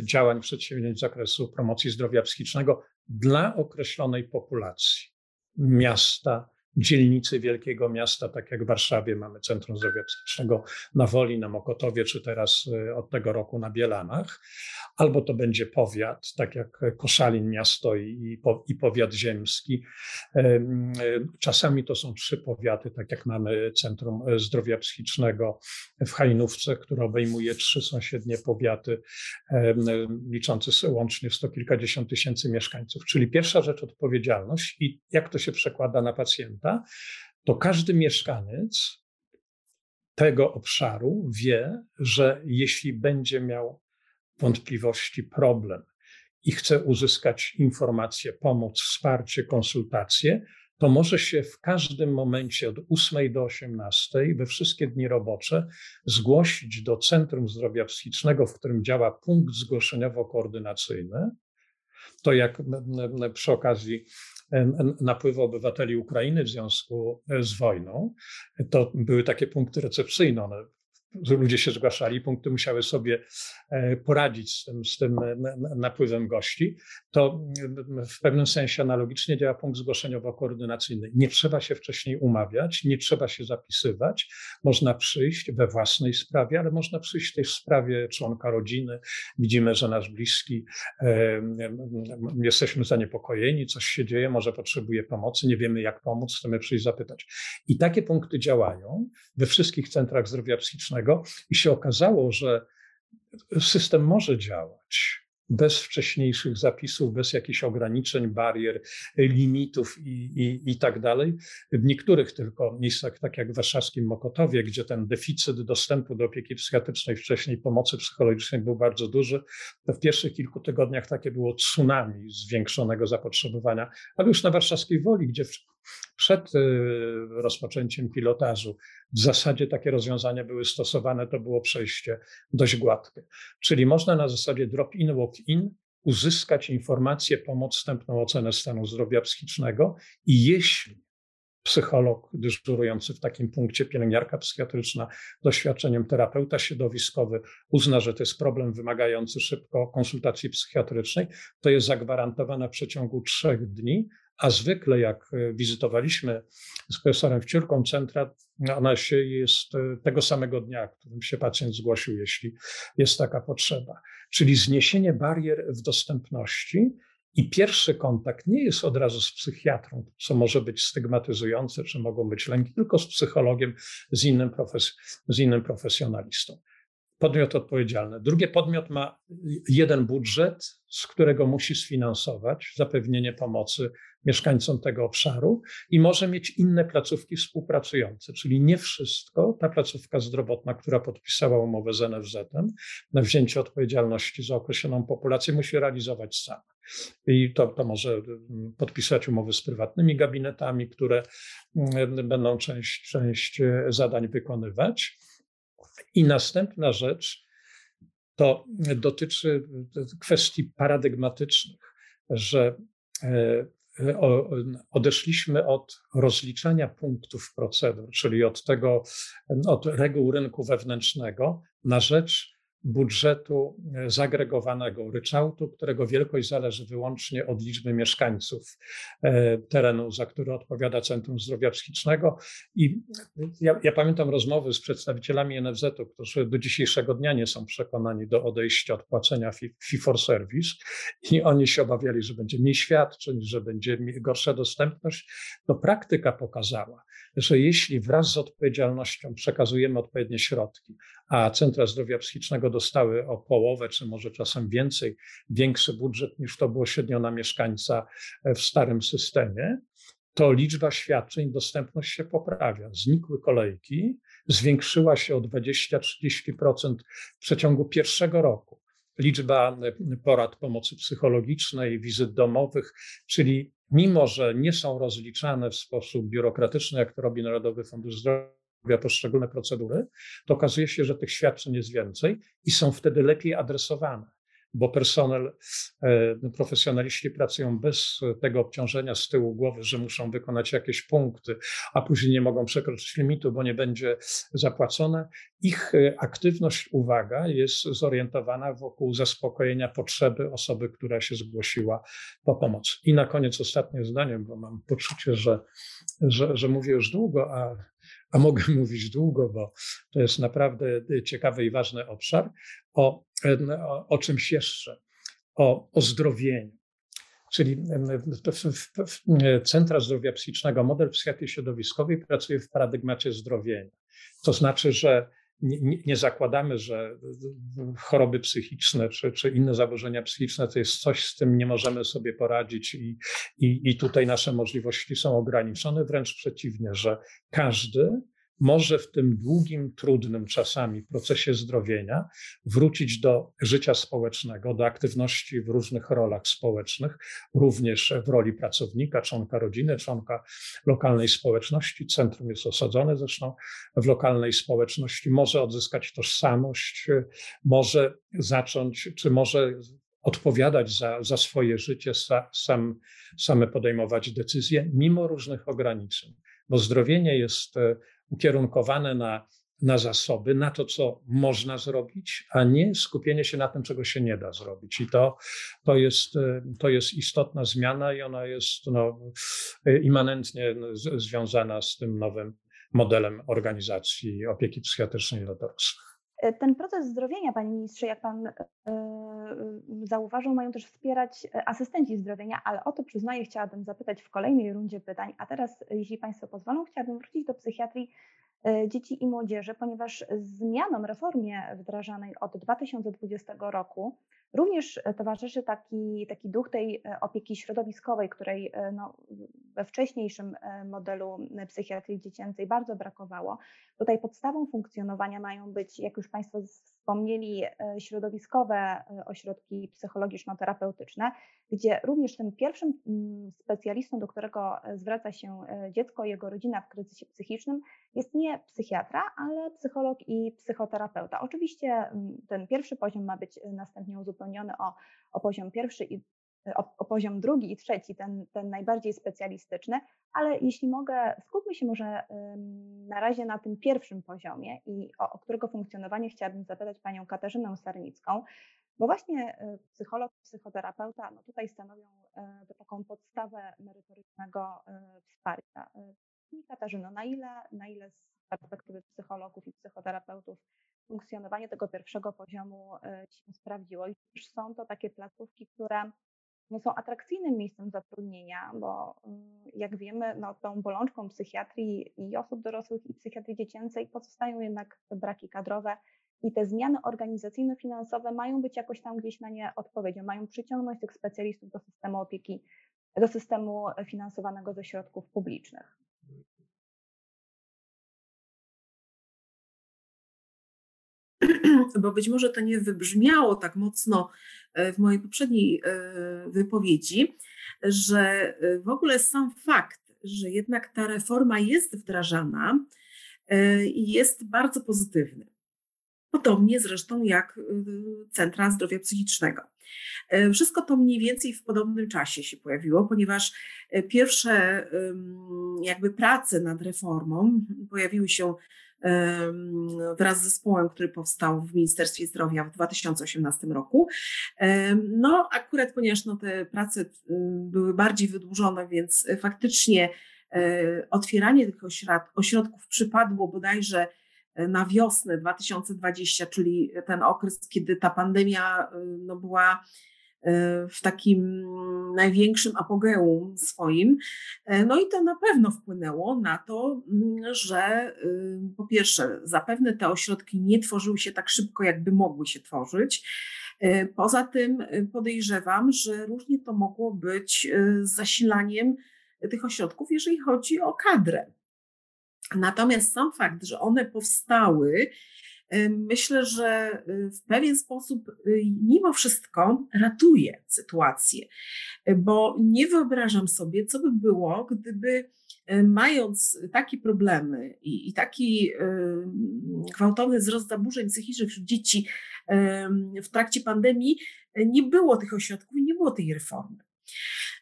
działań, przedsięwzięć z zakresu promocji zdrowia psychicznego dla określonej populacji miasta, dzielnicy wielkiego miasta, tak jak w Warszawie mamy Centrum Zdrowia Psychicznego na Woli, na Mokotowie, czy teraz y, od tego roku na Bielanach, albo to będzie powiat, tak jak Koszalin miasto i, i powiat ziemski. Czasami to są trzy powiaty, tak jak mamy Centrum Zdrowia Psychicznego w Hajnówce, które obejmuje trzy sąsiednie powiaty, liczące łącznie sto kilkadziesiąt tysięcy mieszkańców. Czyli pierwsza rzecz odpowiedzialność i jak to się przekłada na pacjenta to każdy mieszkaniec tego obszaru wie, że jeśli będzie miał wątpliwości, problem i chce uzyskać informację, pomoc, wsparcie, konsultacje, to może się w każdym momencie od 8 do 18 we wszystkie dni robocze zgłosić do Centrum Zdrowia Psychicznego, w którym działa punkt zgłoszeniowo-koordynacyjny. To jak przy okazji napływu obywateli Ukrainy w związku z wojną. To były takie punkty recepcyjne. One ludzie się zgłaszali, punkty musiały sobie e, poradzić z tym, z tym napływem gości, to w pewnym sensie analogicznie działa punkt zgłoszeniowo-koordynacyjny. Nie trzeba się wcześniej umawiać, nie trzeba się zapisywać. Można przyjść we własnej sprawie, ale można przyjść też w sprawie członka rodziny. Widzimy, że nasz bliski, jesteśmy zaniepokojeni, coś się dzieje, może potrzebuje pomocy, nie wiemy jak pomóc, chcemy przyjść zapytać. I takie punkty działają we wszystkich centrach zdrowia psychicznego i się okazało, że system może działać bez wcześniejszych zapisów, bez jakichś ograniczeń, barier, limitów i, i, i tak dalej. W niektórych tylko miejscach, tak jak w warszawskim Mokotowie, gdzie ten deficyt dostępu do opieki psychiatrycznej, wcześniej pomocy psychologicznej był bardzo duży, to w pierwszych kilku tygodniach takie było tsunami zwiększonego zapotrzebowania, ale już na warszawskiej Woli, gdzie przed y, rozpoczęciem pilotażu w zasadzie takie rozwiązania były stosowane, to było przejście dość gładkie. Czyli można na zasadzie drop-in, walk-in uzyskać informację, pomoc, wstępną ocenę stanu zdrowia psychicznego i jeśli psycholog dyżurujący w takim punkcie, pielęgniarka psychiatryczna, doświadczeniem terapeuta środowiskowy uzna, że to jest problem wymagający szybko konsultacji psychiatrycznej, to jest zagwarantowana w przeciągu trzech dni a zwykle, jak e, wizytowaliśmy z profesorem Wciurką centra, ona się jest e, tego samego dnia, którym się pacjent zgłosił, jeśli jest taka potrzeba. Czyli zniesienie barier w dostępności i pierwszy kontakt nie jest od razu z psychiatrą, co może być stygmatyzujące, czy mogą być lęki, tylko z psychologiem, z innym, profes z innym profesjonalistą podmiot odpowiedzialny. Drugi podmiot ma jeden budżet, z którego musi sfinansować zapewnienie pomocy mieszkańcom tego obszaru i może mieć inne placówki współpracujące, czyli nie wszystko ta placówka zdrowotna, która podpisała umowę z NFZ-em na wzięcie odpowiedzialności za określoną populację, musi realizować sama. I to, to może podpisać umowy z prywatnymi gabinetami, które mm, będą część, część zadań wykonywać i następna rzecz to dotyczy kwestii paradygmatycznych, że e, odeszliśmy od rozliczania punktów procedur, czyli od tego, od reguł rynku wewnętrznego na rzecz budżetu e, zagregowanego, ryczałtu, którego wielkość zależy wyłącznie od liczby mieszkańców e, terenu, za który odpowiada Centrum Zdrowia Psychicznego. I ja, ja pamiętam rozmowy z przedstawicielami NFZ-u, którzy do dzisiejszego dnia nie są przekonani do odejścia od płacenia fee for service i oni się obawiali, że będzie mniej świadczeń, że będzie gorsza dostępność. To praktyka pokazała, że jeśli wraz z odpowiedzialnością przekazujemy odpowiednie środki, a centra zdrowia psychicznego dostały o połowę, czy może czasem więcej, większy budżet niż to było średnio na mieszkańca w starym systemie, to liczba świadczeń, dostępność się poprawia. Znikły kolejki, zwiększyła się o 20-30% w przeciągu pierwszego roku. Liczba porad pomocy psychologicznej, wizyt domowych, czyli mimo, że nie są rozliczane w sposób biurokratyczny, jak to robi Narodowy Fundusz Zdrowia, poszczególne procedury, to okazuje się, że tych świadczeń jest więcej i są wtedy lepiej adresowane, bo personel, e, profesjonaliści pracują bez tego obciążenia z tyłu głowy, że muszą wykonać jakieś punkty, a później nie mogą przekroczyć limitu, bo nie będzie zapłacone. Ich e, aktywność, uwaga, jest zorientowana wokół zaspokojenia potrzeby osoby, która się zgłosiła po pomoc. I na koniec ostatnie zdanie, bo mam poczucie, że, że, że mówię już długo, a a mogę [LAUGHS] mówić długo, bo to jest naprawdę ciekawy i ważny obszar, o, o, o czymś jeszcze, o ozdrowieniu. Czyli Centra Zdrowia Psychicznego model psychiatrii środowiskowej pracuje w paradygmacie zdrowienia. To znaczy, że nie, nie, zakładamy, że choroby psychiczne czy, czy, inne zaburzenia psychiczne to jest coś, z tym nie możemy sobie poradzić i, i, i tutaj nasze możliwości są ograniczone. Wręcz przeciwnie, że każdy może w tym długim, trudnym czasami procesie zdrowienia wrócić do życia społecznego, do aktywności w różnych rolach społecznych, również w roli pracownika, członka rodziny, członka lokalnej społeczności. Centrum jest osadzone zresztą w lokalnej społeczności, może odzyskać tożsamość, może zacząć, czy może odpowiadać za, za swoje życie, sam, same podejmować decyzje, mimo różnych ograniczeń. Bo zdrowienie jest ukierunkowane na na zasoby, na to, co można zrobić, a nie skupienie się na tym, czego się nie da zrobić. I to, to, jest, to jest istotna zmiana i ona jest no, immanentnie związana z tym nowym modelem organizacji opieki psychiatrycznej dla dorosłych. E, ten proces zdrowienia, panie ministrze, jak pan e, zauważył, mają też wspierać e, asystenci zdrowienia, ale o to przyznaję, chciałabym zapytać w kolejnej rundzie pytań. A teraz, jeśli państwo pozwolą, chciałabym wrócić do psychiatrii dzieci i młodzieży, ponieważ zmianom, reformie wdrażanej od 2020 roku Również e, towarzyszy taki, taki duch tej e, opieki środowiskowej, której e, no, we wcześniejszym modelu psychiatrii dziecięcej bardzo brakowało. Tutaj podstawą funkcjonowania mają być, jak już Państwo wspomnieli, środowiskowe ośrodki psychologiczno-terapeutyczne, gdzie również tym pierwszym mm, specjalistą, do którego zwraca się dziecko jego rodzina w kryzysie psychicznym, jest nie psychiatra, ale psycholog i psychoterapeuta. Oczywiście mm, ten pierwszy poziom ma być następnie uzupełniony o, o poziom pierwszy i o, o, poziom drugi i trzeci, ten, ten najbardziej specjalistyczny, ale jeśli mogę, skupmy się może na razie na tym pierwszym poziomie i o, o którego funkcjonowanie chciałabym zapytać panią Katarzynę Sarnicką, bo właśnie y, psycholog, psychoterapeuta no tutaj stanowią y, taką podstawę merytorycznego y, wsparcia. Pani Katarzyno, na ile, na ile z perspektywy psychologów i psychoterapeutów funkcjonowanie tego pierwszego poziomu się sprawdziło. I też są to takie placówki, które no, są atrakcyjnym miejscem zatrudnienia, bo mm, jak wiemy, no, tą bolączką psychiatrii i osób dorosłych i psychiatrii dziecięcej pozostają jednak braki kadrowe i te zmiany organizacyjno-finansowe mają być jakoś tam gdzieś na nie odpowiedzią, mają przyciągnąć tych specjalistów do systemu opieki, do systemu finansowanego ze środków publicznych. [CLEARS THROAT] bo być może to nie wybrzmiało tak mocno e, w mojej poprzedniej e, wypowiedzi, że e, w ogóle sam fakt, że jednak ta reforma jest wdrażana, jest bardzo pozytywny. Podobnie zresztą jak Centra Zdrowia Psychicznego. Wszystko to mniej więcej w podobnym czasie się pojawiło, ponieważ pierwsze jakby prace nad reformą pojawiły się wraz z zespołem, który powstał w Ministerstwie Zdrowia w 2018 roku. No akurat ponieważ no, te prace były bardziej wydłużone, więc faktycznie e, otwieranie tych ośrodków przypadło bodajże e, na wiosnę 2020, czyli ten okres, kiedy ta pandemia e, no, była E, w takim największym apogeum swoim. E, no i to na pewno wpłynęło na to, mm, że y, po pierwsze, zapewne te ośrodki nie tworzyły się tak szybko, jakby mogły się tworzyć. E, poza tym podejrzewam, że różnie to mogło być z zasilaniem tych ośrodków, jeżeli chodzi o kadrę. Natomiast sam fakt, że one powstały, myślę, że y, w pewien sposób y, mimo wszystko ratuje sytuację, bo nie wyobrażam sobie, co by było, gdyby y, mając takie problemy i, i taki gwałtowny wzrost zaburzeń psychicznych wśród dzieci w trakcie pandemii, nie było tych ośrodków i nie było tej reformy.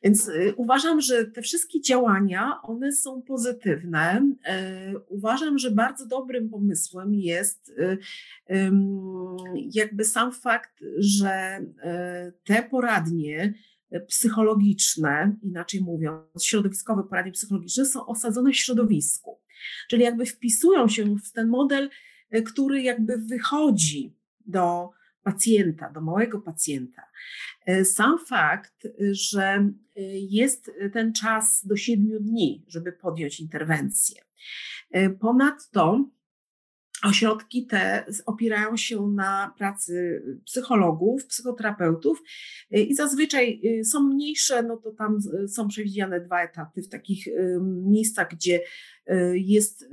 Więc y, uważam, że te wszystkie działania, one są pozytywne. E, uważam, że bardzo dobrym pomysłem jest y, jakby sam fakt, że te poradnie psychologiczne, inaczej mówiąc, środowiskowe poradnie psychologiczne są osadzone w środowisku. Czyli jakby wpisują się w ten model, który jakby wychodzi do pacjenta, do małego pacjenta. E, sam fakt, że e, jest ten czas do siedmiu dni, żeby podjąć interwencję. E, ponadto Ośrodki te opierają się na pracy psychologów, psychoterapeutów i zazwyczaj są mniejsze, no to tam są przewidziane dwa etaty w takich miejscach, gdzie jest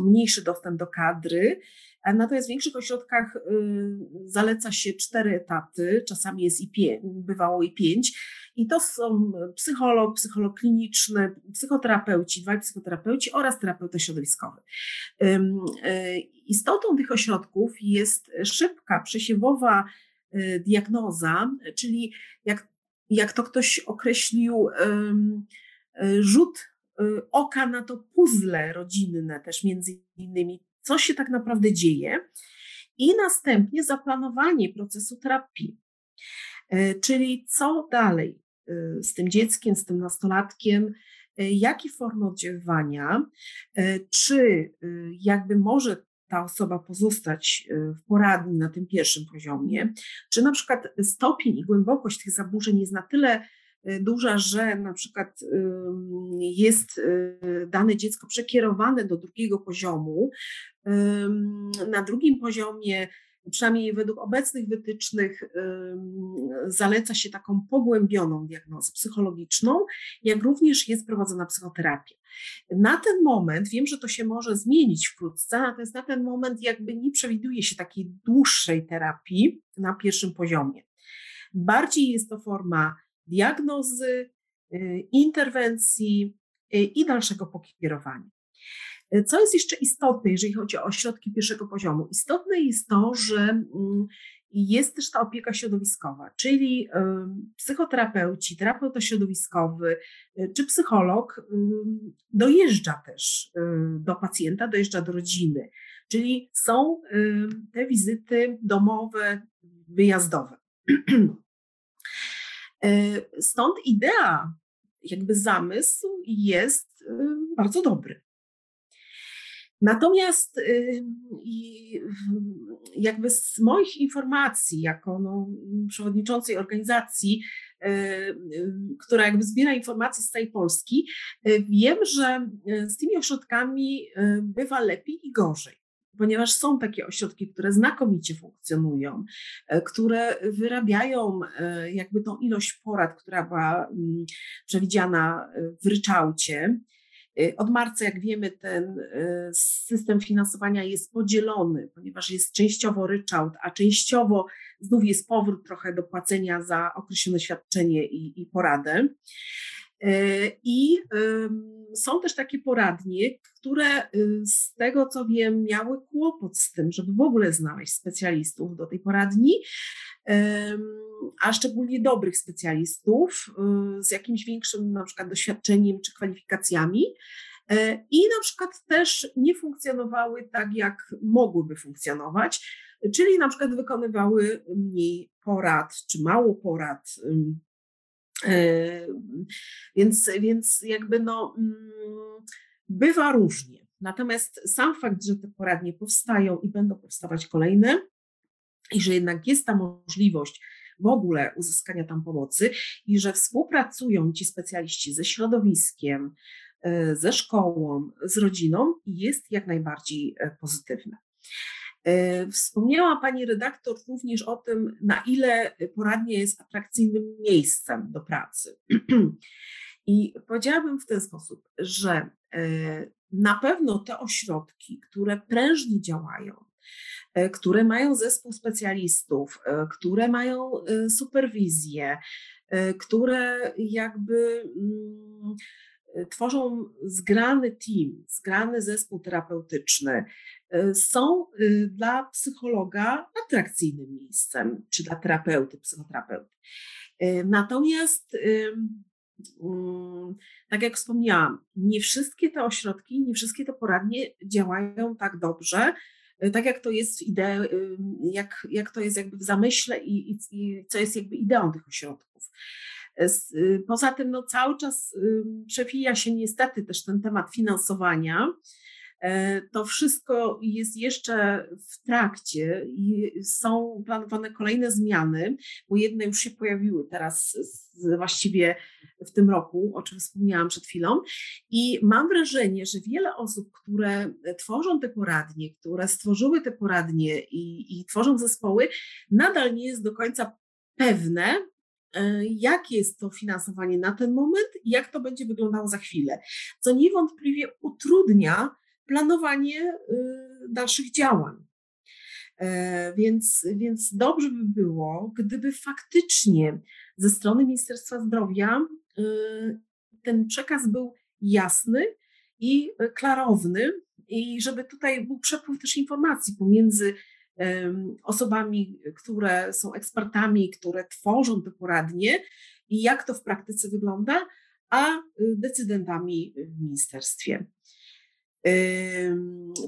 mniejszy dostęp do kadry. Natomiast w większych ośrodkach y, zaleca się cztery etaty, czasami jest i bywało i pięć. I to są psycholog, psycholog kliniczny, psychoterapeuci, dwaj psychoterapeuci oraz terapeuta środowiskowy. Y, istotą tych ośrodków jest szybka, przesiewowa y, diagnoza, czyli jak, jak to ktoś określił, rzut oka na to puzzle rodzinne też między innymi co się tak naprawdę dzieje i następnie zaplanowanie procesu terapii. Czyli co dalej z tym dzieckiem, z tym nastolatkiem, jakie formy oddziaływania, czy jakby może ta osoba pozostać w poradni na tym pierwszym poziomie, czy na przykład stopień i głębokość tych zaburzeń jest na tyle duża, że na przykład jest y, dane dziecko przekierowane do drugiego poziomu. Na drugim poziomie, przynajmniej według obecnych wytycznych, zaleca się taką pogłębioną diagnozę psychologiczną, jak również jest prowadzona psychoterapia. Na ten moment, wiem, że to się może zmienić wkrótce, natomiast na ten moment jakby nie przewiduje się takiej dłuższej terapii na pierwszym poziomie. Bardziej jest to forma diagnozy, y, interwencji y, i dalszego pokierowania. Y, co jest jeszcze istotne, jeżeli chodzi o ośrodki pierwszego poziomu? Istotne jest to, że mm, jest też ta opieka środowiskowa, czyli psychoterapeuci, terapeuta środowiskowy czy psycholog dojeżdża też do pacjenta, dojeżdża do rodziny, czyli są te wizyty domowe, wyjazdowe. [CLEARS THROAT] E, stąd idea, jakby zamysł jest y, bardzo dobry. Natomiast y, jakby z moich informacji, jako no, przewodniczącej organizacji, y, która jakby zbiera informacje z całej Polski, wiem, że z tymi ośrodkami bywa lepiej i gorzej ponieważ są takie ośrodki, które znakomicie funkcjonują, e, które wyrabiają e, jakby tą ilość porad, która była mm, przewidziana e, w ryczałcie. Od marca, jak wiemy, ten system finansowania jest podzielony, ponieważ jest częściowo ryczałt, a częściowo znów jest powrót trochę do płacenia za określone świadczenie i, i poradę. I są też takie poradnie, które y, z tego co wiem, miały kłopot z tym, żeby w ogóle znaleźć specjalistów do tej poradni, a szczególnie dobrych specjalistów y, z jakimś większym na przykład doświadczeniem czy kwalifikacjami. E, I na przykład też nie funkcjonowały tak, jak mogłyby funkcjonować, czyli na przykład wykonywały mniej porad czy mało porad E, więc, więc jakby no, mm, bywa różnie. Natomiast sam fakt, że te poradnie powstają i będą powstawać kolejne, i że jednak jest ta możliwość w ogóle uzyskania tam pomocy, i że współpracują ci specjaliści ze środowiskiem, e, ze szkołą, z rodziną, jest jak najbardziej e, pozytywne. E, wspomniała Pani redaktor również o tym, na ile poradnia jest atrakcyjnym miejscem do pracy. [CLEARS THROAT] I powiedziałabym w ten sposób, że e, na pewno te ośrodki, które prężnie działają, e, które mają zespół specjalistów, które mają superwizję, które jakby mm, tworzą zgrany team, zgrany zespół terapeutyczny, są y, dla psychologa atrakcyjnym miejscem, czy dla terapeuty, psychoterapeuty. Y, natomiast, mm, tak jak wspomniałam, nie wszystkie te ośrodki, nie wszystkie te poradnie działają tak dobrze, tak jak to jest w idei, jak, jak to jest jakby w zamyśle i, i, i co jest jakby ideą tych ośrodków. Y, poza tym no, cały czas przewija się niestety też ten temat finansowania. E, to wszystko jest jeszcze w trakcie i są planowane kolejne zmiany, bo jedne już się pojawiły teraz właściwie w tym roku, o czym wspomniałam przed chwilą. I mam wrażenie, że wiele osób, które tworzą te poradnie, które stworzyły te poradnie i, i tworzą zespoły, nadal nie jest do końca pewne, E, jakie jest to finansowanie na ten moment i jak to będzie wyglądało za chwilę, co niewątpliwie utrudnia planowanie y, dalszych działań. E, więc, więc dobrze by było, gdyby faktycznie ze strony Ministerstwa Zdrowia y, ten przekaz był jasny i klarowny, i żeby tutaj był przepływ też informacji pomiędzy osobami, które są ekspertami, które tworzą te poradnie i jak to w praktyce wygląda, a y, decydentami w ministerstwie.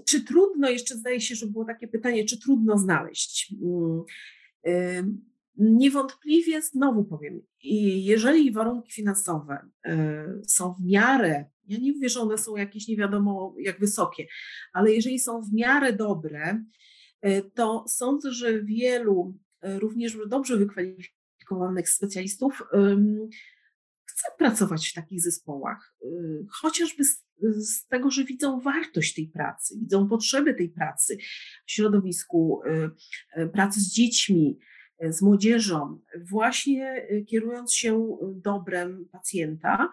Czy trudno, jeszcze zdaje się, że było takie pytanie, czy trudno znaleźć? Niewątpliwie znowu powiem, jeżeli warunki finansowe są w miarę, ja nie mówię, że one są jakieś nie wiadomo jak wysokie, ale jeżeli są w miarę dobre, to sądzę, że wielu również dobrze wykwalifikowanych specjalistów chce pracować w takich zespołach, chociażby z, z, tego, że widzą wartość tej pracy, widzą potrzeby tej pracy w środowisku pracy z dziećmi, z młodzieżą, właśnie kierując się dobrem pacjenta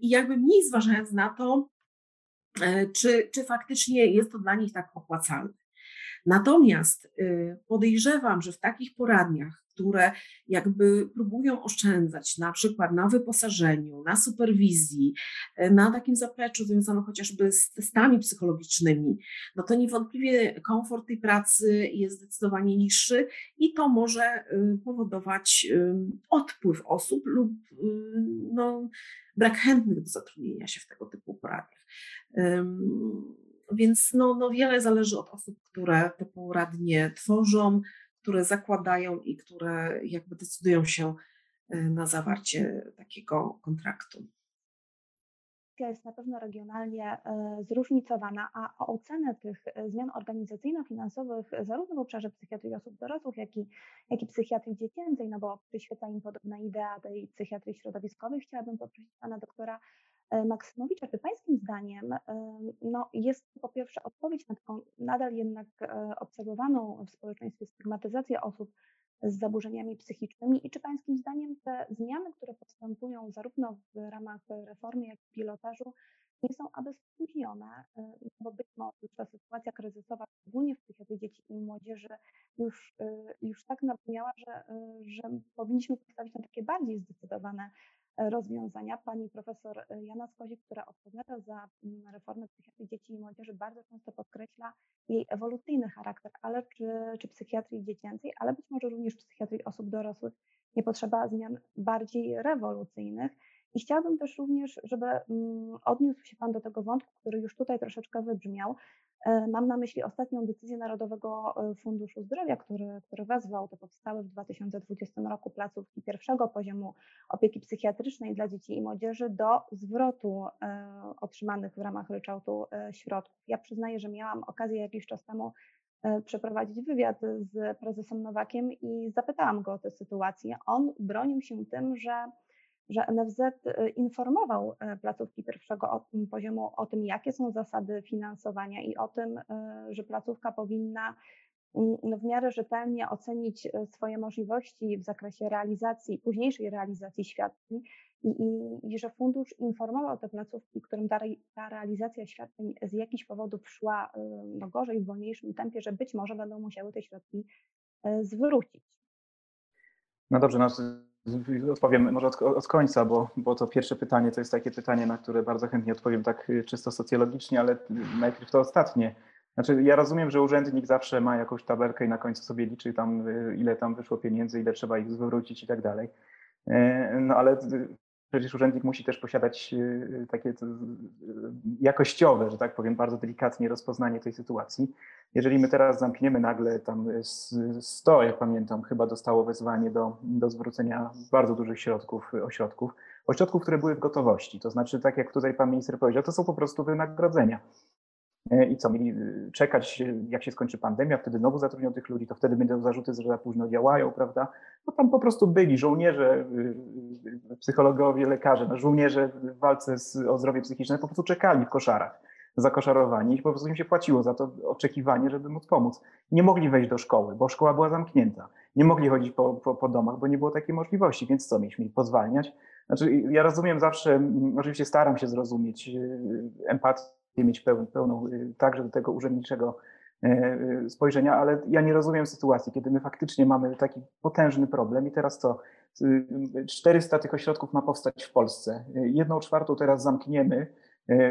i jakby mniej zważając na to, czy, czy faktycznie jest to dla nich tak opłacalne. Natomiast podejrzewam, że w takich poradniach które jakby próbują oszczędzać na przykład na wyposażeniu, na superwizji, e, na takim zapleczu związanym chociażby z testami psychologicznymi, no to niewątpliwie komfort tej pracy jest zdecydowanie niższy i to może y, powodować y, odpływ osób lub y, no, brak chętnych do zatrudnienia się w tego typu poradniach. Więc no, no wiele zależy od osób, które te poradnie tworzą, które zakładają i które jakby decydują się e, na zawarcie takiego kontraktu. Jest na pewno regionalnie e, zróżnicowana, a o ocenę tych e, zmian organizacyjno-finansowych zarówno w obszarze psychiatrii osób dorosłych, jak i, jak i psychiatrii dziecięcej, no bo przyświeca im podobna idea tej psychiatrii środowiskowej, chciałabym poprosić pana doktora Maksymowicza, czy Pańskim zdaniem e, no, jest po pierwsze odpowiedź na taką nadal jednak e, obserwowaną w społeczeństwie stygmatyzację osób z zaburzeniami psychicznymi i czy Pańskim zdaniem te zmiany, które postępują zarówno w ramach reformy, jak i pilotażu, nie są aby spóźnione, bo być może ta sytuacja kryzysowa, szczególnie w psychiatrii dzieci i młodzieży, już, już tak nabrzmiała, że, że powinniśmy postawić na takie bardziej zdecydowane rozwiązania. Pani profesor Jana Skozik, która odpowiada za mm, reformę psychiatrii dzieci i młodzieży, bardzo często podkreśla jej ewolucyjny charakter, ale czy, czy psychiatrii dziecięcej, ale być może również psychiatrii osób dorosłych nie potrzeba zmian bardziej rewolucyjnych. I chciałabym też również, żeby mm, odniósł się Pan do tego wątku, który już tutaj troszeczkę wybrzmiał, E, mam na myśli ostatnią decyzję Narodowego e, Funduszu Zdrowia, który, który wezwał te powstałe w 2020 roku placówki pierwszego poziomu opieki psychiatrycznej dla dzieci i młodzieży do zwrotu e, otrzymanych w ramach ryczałtu środków. Ja przyznaję, że miałam okazję jakiś czas temu przeprowadzić wywiad z prezesem Nowakiem i zapytałam go o tę sytuację. On bronił się tym, że że NFZ y, informował y, placówki pierwszego poziomu o tym, jakie są zasady finansowania i o tym, y, że placówka powinna no, w miarę rzetelnie ocenić swoje możliwości w zakresie realizacji, późniejszej realizacji świadczeń i, i, i że fundusz informował te placówki, którym ta, ta, realizacja świadczeń z jakichś powodów szła no, gorzej, w wolniejszym tempie, że być może będą musiały te środki zwrócić. No dobrze, no Odpowiem może od, od, końca, bo, bo to pierwsze pytanie to jest takie pytanie, na które bardzo chętnie odpowiem tak y, czysto socjologicznie, ale najpierw to ostatnie. Znaczy, ja rozumiem, że urzędnik zawsze ma jakąś tabelkę i na końcu sobie liczy tam, y, ile tam wyszło pieniędzy, ile trzeba ich zwrócić i tak dalej. E, no ale przecież urzędnik musi też posiadać y, takie jakościowe, że tak powiem, bardzo delikatnie rozpoznanie tej sytuacji. Jeżeli my teraz zamkniemy nagle tam 100, jak pamiętam, chyba dostało wezwanie do, do zwrócenia bardzo dużych środków, ośrodków, ośrodków, które były w gotowości. To znaczy, tak jak tutaj pan minister powiedział, to są po prostu wynagrodzenia. E, I co, mieli y, czekać, jak się skończy pandemia, wtedy znowu zatrudnią tych ludzi, to wtedy będą zarzuty, że za późno działają, prawda? No tam po prostu byli żołnierze, y, y, psychologowie, lekarze, no żołnierze w walce z, o zdrowie psychiczne po prostu czekali w koszarach zakoszarowani i po prostu im się płaciło za to oczekiwanie, żeby móc pomóc. Nie mogli wejść do szkoły, bo szkoła była zamknięta. Nie mogli chodzić po, po, po domach, bo nie było takiej możliwości, więc co, mieliśmy ich pozwalniać? Znaczy, ja rozumiem zawsze, oczywiście staram się zrozumieć, empatię mieć pełną, pełną także do tego urzędniczego e, e, spojrzenia, ale ja nie rozumiem sytuacji, kiedy my faktycznie mamy taki potężny problem i teraz co, 400 tych ośrodków ma powstać w Polsce. Jedną czwartą teraz zamkniemy,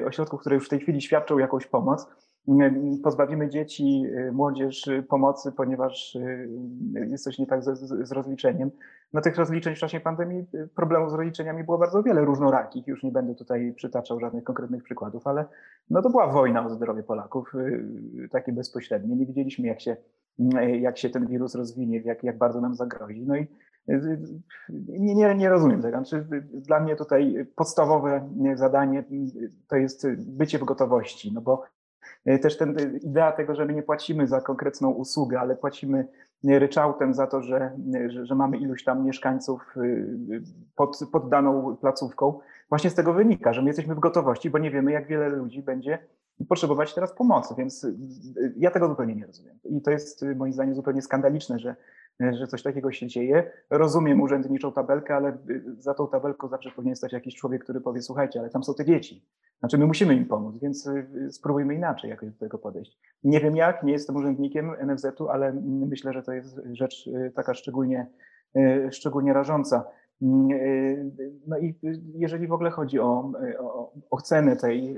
ośrodków, które już w tej chwili świadczą jakąś pomoc. Pozbawimy dzieci, młodzież pomocy, ponieważ jest coś nie tak z, z rozliczeniem. No tych rozliczeń w czasie pandemii, problemów z rozliczeniami było bardzo wiele różnorakich. Już nie będę tutaj przytaczał żadnych konkretnych przykładów, ale no to była wojna o zdrowie Polaków, takie bezpośrednie. Nie widzieliśmy, jak się, jak się ten wirus rozwinie, jak, jak bardzo nam zagrozi. No i nie, nie, nie rozumiem tego. Znaczy, dla mnie tutaj podstawowe zadanie to jest bycie w gotowości, no bo też ten, idea tego, że my nie płacimy za konkretną usługę, ale płacimy ryczałtem za to, że, że, że mamy iluś tam mieszkańców pod, pod daną placówką, właśnie z tego wynika, że my jesteśmy w gotowości, bo nie wiemy, jak wiele ludzi będzie potrzebować teraz pomocy, więc ja tego zupełnie nie rozumiem. I to jest moim zdaniem zupełnie skandaliczne, że że coś takiego się dzieje. Rozumiem urzędniczą tabelkę, ale za tą tabelką zawsze powinien stać jakiś człowiek, który powie, słuchajcie, ale tam są te dzieci. Znaczy my musimy im pomóc, więc y, spróbujmy inaczej jakoś do tego podejść. Nie wiem jak, nie jestem urzędnikiem NFZ-u, ale myślę, że to jest rzecz y, taka szczególnie, y, szczególnie rażąca. No i jeżeli w ogóle chodzi o, o, o cenę tej,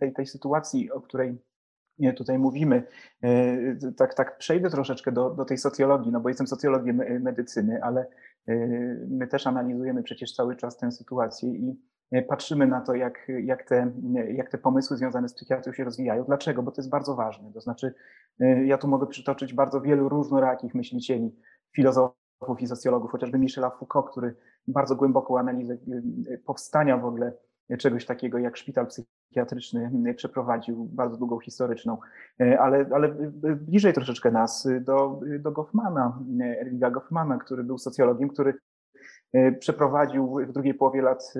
tej, tej sytuacji, o której tutaj mówimy. E, tak, tak przejdę troszeczkę do, do tej socjologii, no bo jestem socjologiem medycyny, ale my też analizujemy przecież cały czas tę sytuację i patrzymy na to, jak, jak, te, jak te pomysły związane z psychiatrią się rozwijają. Dlaczego? Bo to jest bardzo ważne. To znaczy, ja tu mogę przytoczyć bardzo wielu różnorakich myślicieli, filozofów i socjologów, chociażby Michela Foucault, który bardzo głęboką analizę powstania w ogóle czegoś takiego jak szpital psychiatryczny przeprowadził, bardzo długą historyczną, e, ale, ale bliżej troszeczkę nas do, do Goffmana, Erwiga Goffmana, który był socjologiem, który e, przeprowadził w drugiej połowie lat,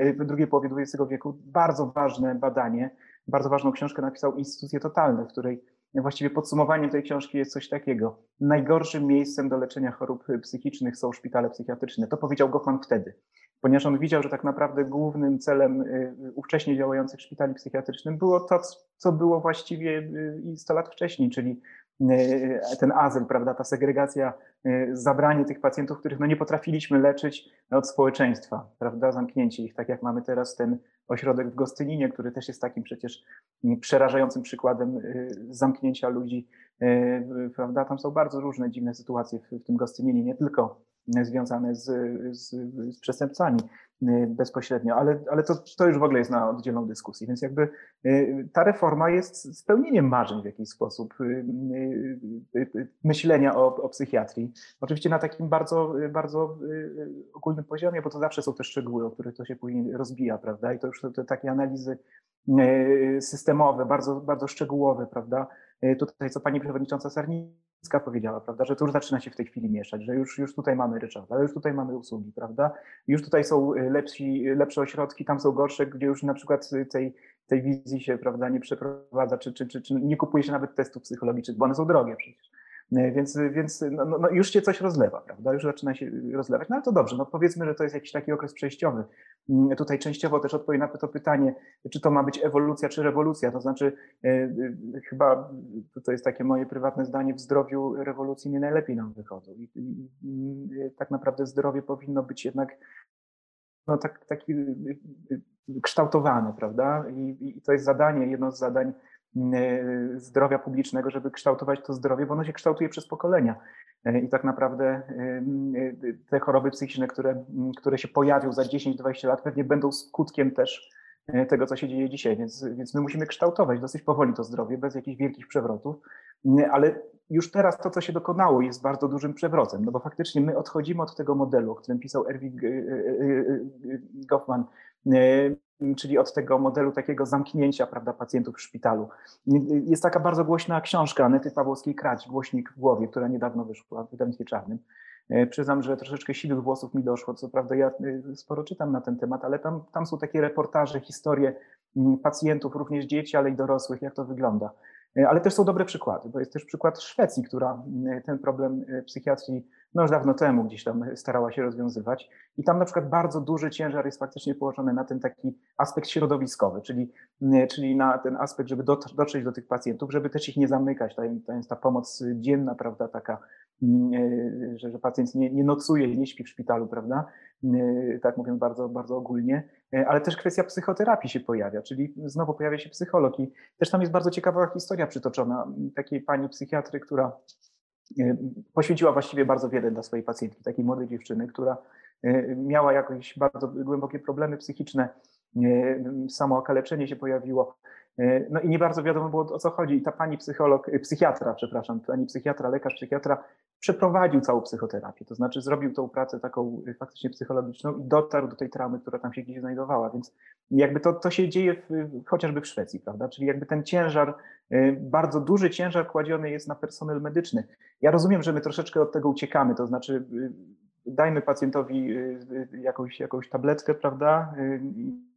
e, w drugiej połowie XX wieku bardzo ważne badanie, bardzo ważną książkę napisał Instytucje Totalne, w której właściwie podsumowaniem tej książki jest coś takiego. Najgorszym miejscem do leczenia chorób psychicznych są szpitale psychiatryczne. To powiedział Goffman wtedy ponieważ on widział, że tak naprawdę głównym celem y, ówcześnie działających szpitali psychiatrycznych było to, co było właściwie y, i 100 lat wcześniej, czyli y, ten azyl, prawda, ta segregacja, zabranie tych pacjentów, których no nie potrafiliśmy leczyć od społeczeństwa, prawda, zamknięcie ich, tak jak mamy teraz ten ośrodek w Gostyninie, który też jest takim przecież przerażającym przykładem zamknięcia ludzi, prawda, tam są bardzo różne dziwne sytuacje w, w tym Gostyninie, nie tylko związane z, z, z przestępcami y, bezpośrednio, ale, ale to, to już w ogóle jest na oddzielną dyskusję. Więc jakby y, ta reforma jest spełnieniem marzeń w jakiś sposób y, myślenia o, o psychiatrii. Oczywiście na takim bardzo, bardzo ogólnym poziomie, bo to zawsze są te szczegóły, o których to się później rozbija, prawda? I to już te takie analizy systemowe, bardzo, bardzo szczegółowe, prawda? Tutaj, co pani przewodnicząca Sarnicka powiedziała, prawda, że to już zaczyna się w tej chwili mieszać, że już, już tutaj mamy ryczałt, ale już tutaj mamy usługi, prawda, już tutaj są y, lepsi, lepsze ośrodki, tam są gorsze, gdzie już na przykład tej, tej wizji się, prawda, nie przeprowadza, czy, czy, czy, czy nie kupuje się nawet testów psychologicznych, bo one są drogie przecież. E, więc, więc no, no, no, już się coś rozlewa, prawda? Już zaczyna się rozlewać. No ale to dobrze, no powiedzmy, że to jest jakiś taki okres przejściowy. Mm, tutaj częściowo też odpowiem na to pytanie, czy to ma być ewolucja, czy rewolucja. To znaczy, e, chyba to jest takie moje prywatne zdanie, w zdrowiu rewolucji nie najlepiej nam wychodzą. I, i, i tak naprawdę zdrowie powinno być jednak no, tak, taki kształtowane, prawda? I, I to jest zadanie, jedno z zadań zdrowia publicznego, żeby kształtować to zdrowie, bo ono się kształtuje przez pokolenia. Y, I tak naprawdę y, te choroby psychiczne, które, które się pojawią za 10-20 lat, pewnie będą skutkiem też tego, co się dzieje dzisiaj. Więc, więc my musimy kształtować dosyć powoli to zdrowie, bez jakichś wielkich przewrotów. Ale już teraz to, co się dokonało, jest bardzo dużym przewrotem, no bo faktycznie my odchodzimy od tego modelu, o którym pisał Erwin Goffman, czyli od tego modelu takiego zamknięcia prawda, pacjentów w szpitalu. Jest taka bardzo głośna książka Anety Pawłowskiej-Krać, Głośnik w głowie, która niedawno wyszła w wydawnictwie czarnym. E, przyznam, że troszeczkę siwych włosów mi doszło, co prawda ja e, sporo czytam na ten temat, ale tam, tam są takie reportaże, historie pacjentów, również dzieci, ale i dorosłych, jak to wygląda. E, ale też są dobre przykłady, bo jest też przykład Szwecji, która ten problem psychiatrii no już dawno temu gdzieś tam starała się rozwiązywać. I tam na przykład bardzo duży ciężar jest faktycznie położony na ten taki aspekt środowiskowy, czyli, czyli na ten aspekt, żeby dotrzeć do tych pacjentów, żeby też ich nie zamykać. To jest ta pomoc dzienna, prawda, taka że, że pacjent nie, nie nocuje, nie śpi w szpitalu, prawda? Tak mówiąc bardzo, bardzo ogólnie, ale też kwestia psychoterapii się pojawia, czyli znowu pojawia się psycholog i też tam jest bardzo ciekawa historia przytoczona takiej pani psychiatry, która poświęciła właściwie bardzo wiele dla swojej pacjentki, takiej młodej dziewczyny, która miała jakieś bardzo głębokie problemy psychiczne, samo okaleczenie się pojawiło. No i nie bardzo wiadomo było o co chodzi. I ta pani psycholog, psychiatra, przepraszam, pani psychiatra, lekarz psychiatra przeprowadził całą psychoterapię, to znaczy zrobił tą pracę taką faktycznie psychologiczną i dotarł do tej traumy, która tam się gdzieś znajdowała, więc jakby to, to się dzieje w, chociażby w Szwecji, prawda? Czyli jakby ten ciężar, bardzo duży ciężar kładziony jest na personel medyczny. Ja rozumiem, że my troszeczkę od tego uciekamy, to znaczy dajmy pacjentowi y, y, jakąś, jakąś tabletkę, prawda, y,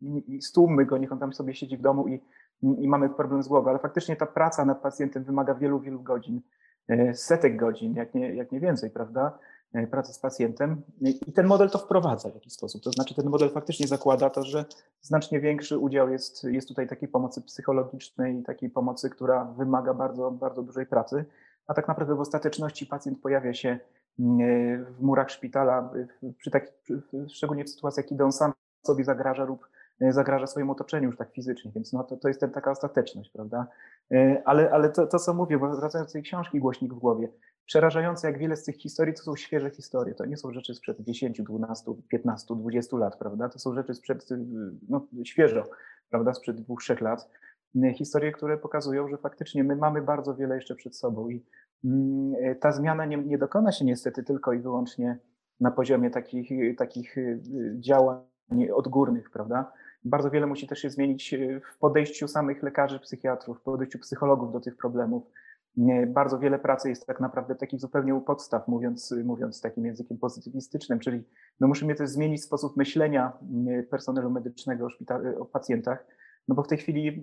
i, i stłummy go, niech on tam sobie siedzi w domu i, i mamy problem z głową, ale faktycznie ta praca nad pacjentem wymaga wielu, wielu godzin, setek godzin, jak nie, jak nie więcej, prawda, pracy z pacjentem i ten model to wprowadza w jakiś sposób. To znaczy ten model faktycznie zakłada to, że znacznie większy udział jest, jest tutaj takiej pomocy psychologicznej, takiej pomocy, która wymaga bardzo, bardzo dużej pracy, a tak naprawdę w ostateczności pacjent pojawia się w murach szpitala, przy tak, szczególnie w sytuacjach, kiedy on sam sobie zagraża lub e, zagraża swojemu otoczeniu już tak fizycznie, więc no to, to jest ten, taka ostateczność, prawda? E, ale, ale to, to, co mówię, bo wracając do tej książki Głośnik w głowie, przerażające jak wiele z tych historii to są świeże historie, to nie są rzeczy sprzed 10, 12, 15, 20 lat, prawda? To są rzeczy sprzed, no świeżo, prawda, sprzed dwóch, trzech lat. Historie, które pokazują, że faktycznie my mamy bardzo wiele jeszcze przed sobą i Mm, e, ta zmiana nie, nie dokona się niestety tylko i wyłącznie na poziomie takich, takich y, działań odgórnych, prawda? Bardzo wiele musi też się zmienić y, w podejściu samych lekarzy, psychiatrów, w podejściu psychologów do tych problemów. Bardzo wiele pracy jest tak naprawdę takich zupełnie u podstaw, mówiąc, mówiąc takim językiem pozytywistycznym, czyli my musimy też zmienić sposób myślenia y, personelu medycznego o, o pacjentach, no bo w tej chwili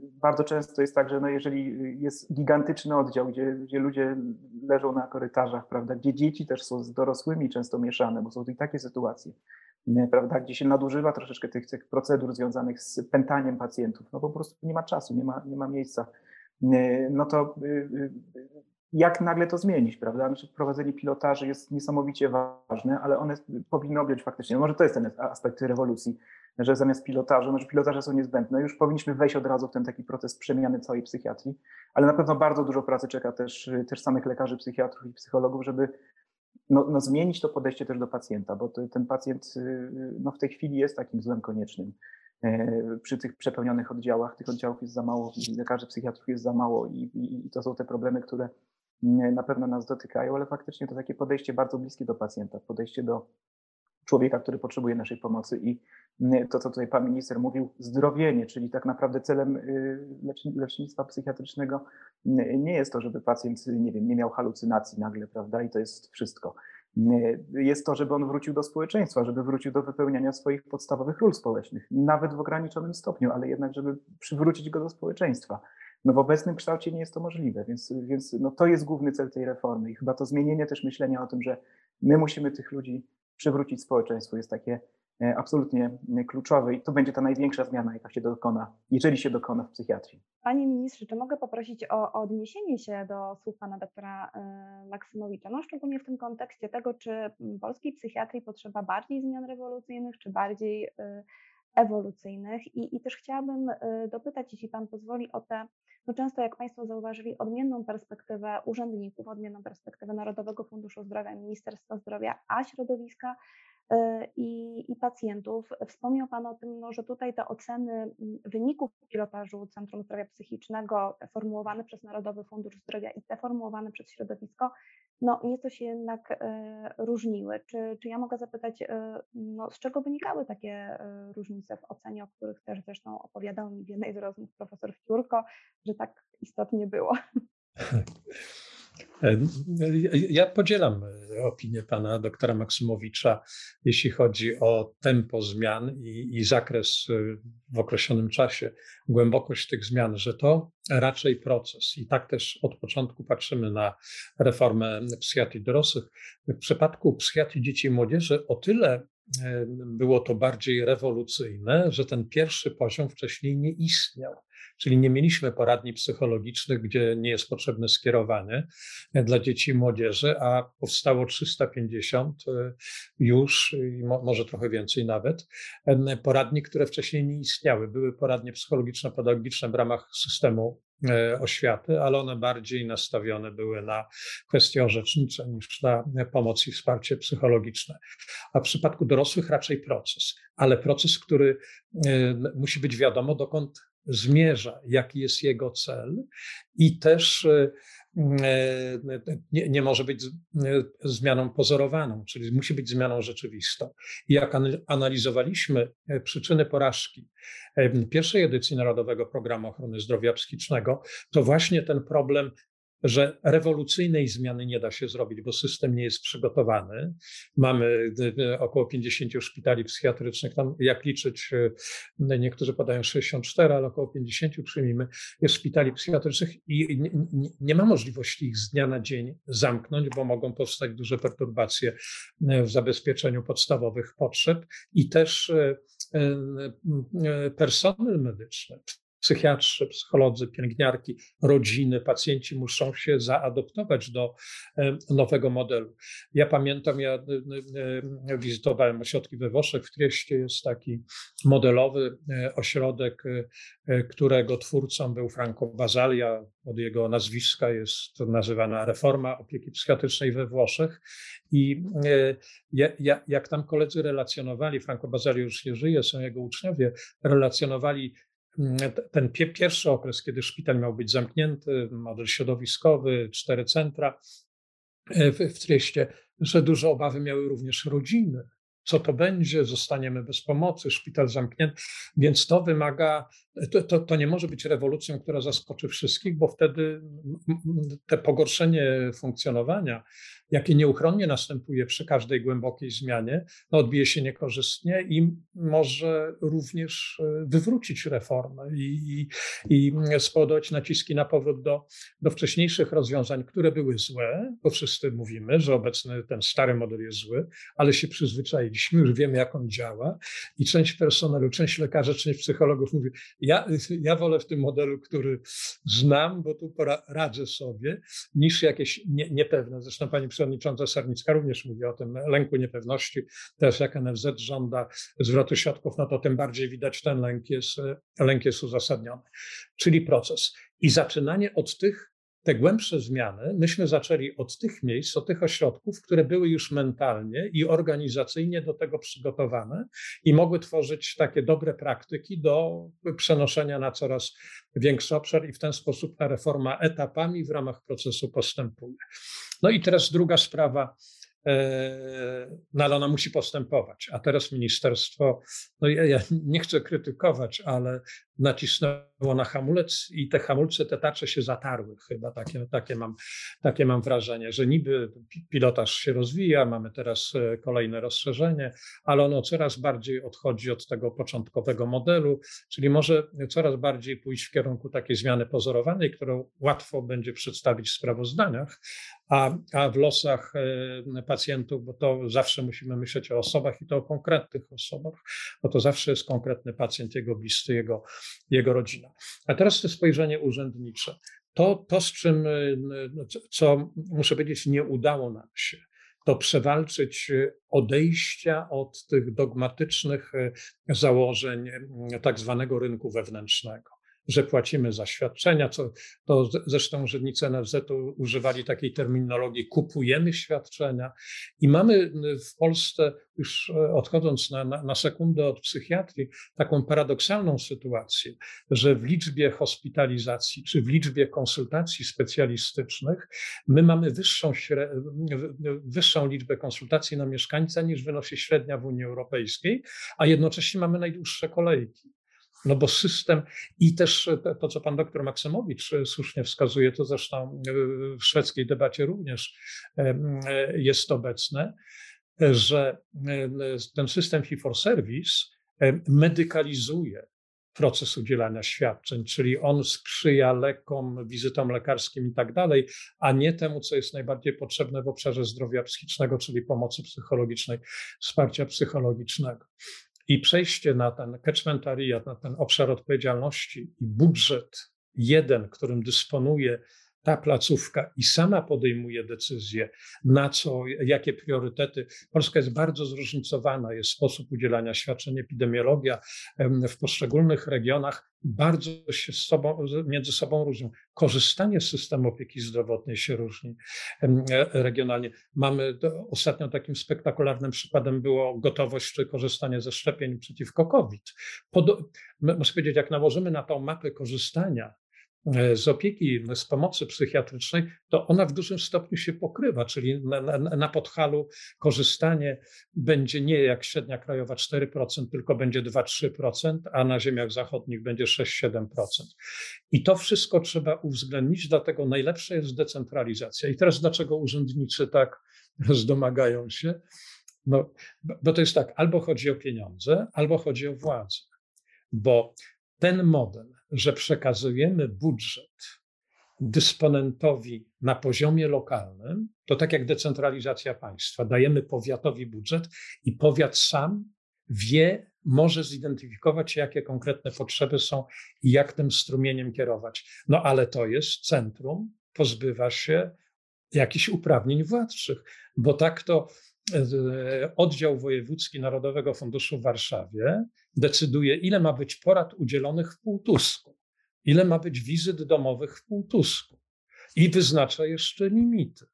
bardzo często jest tak, że no jeżeli jest gigantyczny oddział, gdzie, gdzie ludzie leżą na korytarzach, prawda, gdzie dzieci też są z dorosłymi często mieszane, bo są i takie sytuacje, prawda, gdzie się nadużywa troszeczkę tych, tych procedur związanych z pętaniem pacjentów, no po prostu nie ma czasu, nie ma, nie ma miejsca, no to y, jak nagle to zmienić, prawda? Znaczy, wprowadzenie pilotaży jest niesamowicie ważne, ale one powinny objąć faktycznie, no może to jest ten aspekt rewolucji, że zamiast pilotażu, no, że pilotaże są niezbędne, już powinniśmy wejść od razu w ten taki proces przemiany całej psychiatrii, ale na pewno bardzo dużo pracy czeka też, też samych lekarzy, psychiatrów i psychologów, żeby no, no zmienić to podejście też do pacjenta, bo to, ten pacjent no, w tej chwili jest takim złem koniecznym. E, przy tych przepełnionych oddziałach, tych oddziałów jest za mało, lekarzy, psychiatrów jest za mało i, i, i to są te problemy, które na pewno nas dotykają, ale faktycznie to takie podejście bardzo bliskie do pacjenta, podejście do człowieka, który potrzebuje naszej pomocy i to, co tutaj pan minister mówił, zdrowienie, czyli tak naprawdę celem y, lecznictwa psychiatrycznego nie jest to, żeby pacjent, nie wiem, nie miał halucynacji nagle, prawda, i to jest wszystko. Jest to, żeby on wrócił do społeczeństwa, żeby wrócił do wypełniania swoich podstawowych ról społecznych, nawet w ograniczonym stopniu, ale jednak, żeby przywrócić go do społeczeństwa. No w obecnym kształcie nie jest to możliwe, więc, więc no to jest główny cel tej reformy i chyba to zmienienie też myślenia o tym, że my musimy tych ludzi przywrócić społeczeństwu jest takie e, absolutnie kluczowe i to będzie ta największa zmiana, jaka się dokona, jeżeli się dokona w psychiatrii. Panie ministrze, czy mogę poprosić o, odniesienie się do słów pana doktora y, Maksymowicza, no szczególnie w tym kontekście tego, czy polskiej psychiatrii potrzeba bardziej zmian rewolucyjnych, czy bardziej ewolucyjnych I, i też chciałabym y, dopytać, jeśli Pan pozwoli, o te, no często jak Państwo zauważyli, odmienną perspektywę urzędników, odmienną perspektywę Narodowego Funduszu Zdrowia, Ministerstwa Zdrowia, a środowiska y, i, i pacjentów. Wspomniał Pan o tym, no, że tutaj te oceny wyników pilotażu Centrum Zdrowia Psychicznego, te formułowane przez Narodowy Fundusz Zdrowia i te formułowane przez środowisko, no nieco się jednak e, różniły. Czy, czy ja mogę zapytać, e, no, z czego wynikały takie e, różnice w ocenie, o których też zresztą opowiadał mi w jednej z rozmów profesor Wciurko, że tak istotnie było? [LAUGHS] Ja podzielam opinię pana doktora Maksymowicza, jeśli chodzi o tempo zmian i, i, zakres w określonym czasie, głębokość tych zmian, że to raczej proces. I tak też od początku patrzymy na reformę psychiatrii dorosłych. W przypadku psychiatrii dzieci i młodzieży o tyle było to bardziej rewolucyjne, że ten pierwszy poziom wcześniej nie istniał. Czyli nie mieliśmy poradni psychologicznych, gdzie nie jest potrzebne skierowanie dla dzieci i młodzieży, a powstało 350 już, może trochę więcej nawet, poradni, które wcześniej nie istniały. Były poradnie psychologiczno-pedagogiczne w ramach systemu E, oświaty, ale one bardziej nastawione były na kwestie orzecznicze niż na pomoc i wsparcie psychologiczne. A w przypadku dorosłych raczej proces, ale proces, który e, musi być wiadomo, dokąd zmierza, jaki jest jego cel i też e, nie, nie, może być zmianą pozorowaną, czyli musi być zmianą rzeczywistą. I jak analizowaliśmy przyczyny porażki pierwszej edycji Narodowego Programu Ochrony Zdrowia Psychicznego, to właśnie ten problem że rewolucyjnej zmiany nie da się zrobić, bo system nie jest przygotowany. Mamy około 50 szpitali psychiatrycznych, tam jak liczyć, e, niektórzy podają 64, ale około 50 przyjmijmy, jest szpitali psychiatrycznych i nie, nie ma możliwości ich z dnia na dzień zamknąć, bo mogą powstać duże perturbacje w zabezpieczeniu podstawowych potrzeb i też personel medyczny, psychiatrzy, psycholodzy, pielęgniarki, rodziny, pacjenci muszą się zaadoptować do nowego modelu. Ja pamiętam, ja wizytowałem ośrodki we Włoszech, w Trieście jest taki modelowy e, ośrodek, e, którego twórcą był Franco Basalia, od jego nazwiska jest nazywana reforma opieki psychiatrycznej we Włoszech. I e, jak tam koledzy relacjonowali, Franco Basali już nie żyje, są jego uczniowie, relacjonowali ten pierwszy okres, kiedy szpital miał być zamknięty, model środowiskowy, cztery centra e, w, w że duże obawy miały również rodziny. Co to będzie? Zostaniemy bez pomocy, szpital zamknięty. Więc to wymaga, to, to, to nie może być rewolucją, która zaskoczy wszystkich, bo wtedy te pogorszenie funkcjonowania jakie nieuchronnie następuje przy każdej głębokiej zmianie, no odbije się niekorzystnie i może również e, wywrócić reformę i, i, i spowodować naciski na powrót do, do wcześniejszych rozwiązań, które były złe, bo wszyscy mówimy, że obecny ten stary model jest zły, ale się przyzwyczailiśmy, już wiemy, jak on działa i część personelu, część lekarzy, część psychologów mówi, ja, ja wolę w tym modelu, który znam, bo tu radzę sobie, niż jakieś nie, niepewne. Zresztą pani przewodnicząca Sarnicka również mówi o tym lęku niepewności. Też jak NFZ żąda zwrotu środków, no to tym bardziej widać ten lęk jest, lęk jest uzasadniony. Czyli proces. I zaczynanie od tych te głębsze zmiany myśmy zaczęli od tych miejsc, od tych ośrodków, które były już mentalnie i organizacyjnie do tego przygotowane i mogły tworzyć takie dobre praktyki do przenoszenia na coraz większy obszar, i w ten sposób ta reforma etapami w ramach procesu postępuje. No i teraz druga sprawa E, no ale ona musi postępować. A teraz ministerstwo, no ja, ja, nie chcę krytykować, ale nacisnęło na hamulec i te hamulce, te tarcze się zatarły. Chyba, takie, takie, mam, takie mam wrażenie, że niby pilotaż się rozwija, mamy teraz e, kolejne rozszerzenie, ale ono coraz bardziej odchodzi od tego początkowego modelu, czyli może coraz bardziej pójść w kierunku takiej zmiany pozorowanej, którą łatwo będzie przedstawić w sprawozdaniach, a, a w losach e, pacjentów, bo to zawsze musimy myśleć o osobach i to o konkretnych osobach, bo to zawsze jest konkretny pacjent, jego bliscy, jego, jego rodzina. A teraz to spojrzenie urzędnicze. To, to, z czym, e, co muszę powiedzieć, nie udało nam się, to przewalczyć odejścia od tych dogmatycznych e, założeń tak zwanego rynku wewnętrznego że płacimy za świadczenia, co, to zresztą urzędnicy NFZ-u używali takiej terminologii kupujemy świadczenia i mamy w Polsce, już e, odchodząc na, na, na sekundę od psychiatrii, taką paradoksalną sytuację, że w liczbie hospitalizacji czy w liczbie konsultacji specjalistycznych my mamy wyższą, wyższą liczbę konsultacji na mieszkańca niż wynosi średnia w Unii Europejskiej, a jednocześnie mamy najdłuższe kolejki. No bo system i też to, co pan doktor Maksymowicz e, słusznie wskazuje, to zresztą e, w szwedzkiej debacie również e, jest obecne, że ten system fee for service medykalizuje proces udzielania świadczeń, czyli on sprzyja lekom, wizytom lekarskim i tak dalej, a nie temu, co jest najbardziej potrzebne w obszarze zdrowia psychicznego, czyli pomocy psychologicznej, wsparcia psychologicznego. I przejście na ten catchment area, na ten obszar odpowiedzialności i budżet jeden, którym dysponuje ta placówka i sama podejmuje decyzje, na co, jakie priorytety. Polska jest bardzo zróżnicowana, jest sposób udzielania świadczeń, epidemiologia w poszczególnych regionach bardzo się sobą, między sobą różnią. Korzystanie z systemu opieki zdrowotnej się różni e, regionalnie. Mamy ostatnio takim spektakularnym przykładem było gotowość czy korzystanie ze szczepień przeciwko COVID. Pod, powiedzieć, jak nałożymy na tą mapę korzystania z opieki, z pomocy psychiatrycznej, to ona w dużym stopniu się pokrywa, czyli na, na, na podchalu korzystanie będzie nie jak średnia krajowa 4%, tylko będzie 2-3%, a na ziemiach zachodnich będzie 6-7%. I to wszystko trzeba uwzględnić, dlatego najlepsza jest decentralizacja. I teraz dlaczego urzędnicy tak zdomagają się? No, bo to jest tak, albo chodzi o pieniądze, albo chodzi o władzę. Bo ten model, że przekazujemy budżet dysponentowi na poziomie lokalnym, to tak jak decentralizacja państwa, dajemy powiatowi budżet i powiat sam wie, może zidentyfikować, jakie konkretne potrzeby są i jak tym strumieniem kierować. No ale to jest centrum, pozbywa się jakichś uprawnień władczych, bo tak to e, oddział wojewódzki Narodowego Funduszu w Warszawie decyduje, ile ma być porad udzielonych w Półtusku, ile ma być wizyt domowych w Półtusku i wyznacza jeszcze limity.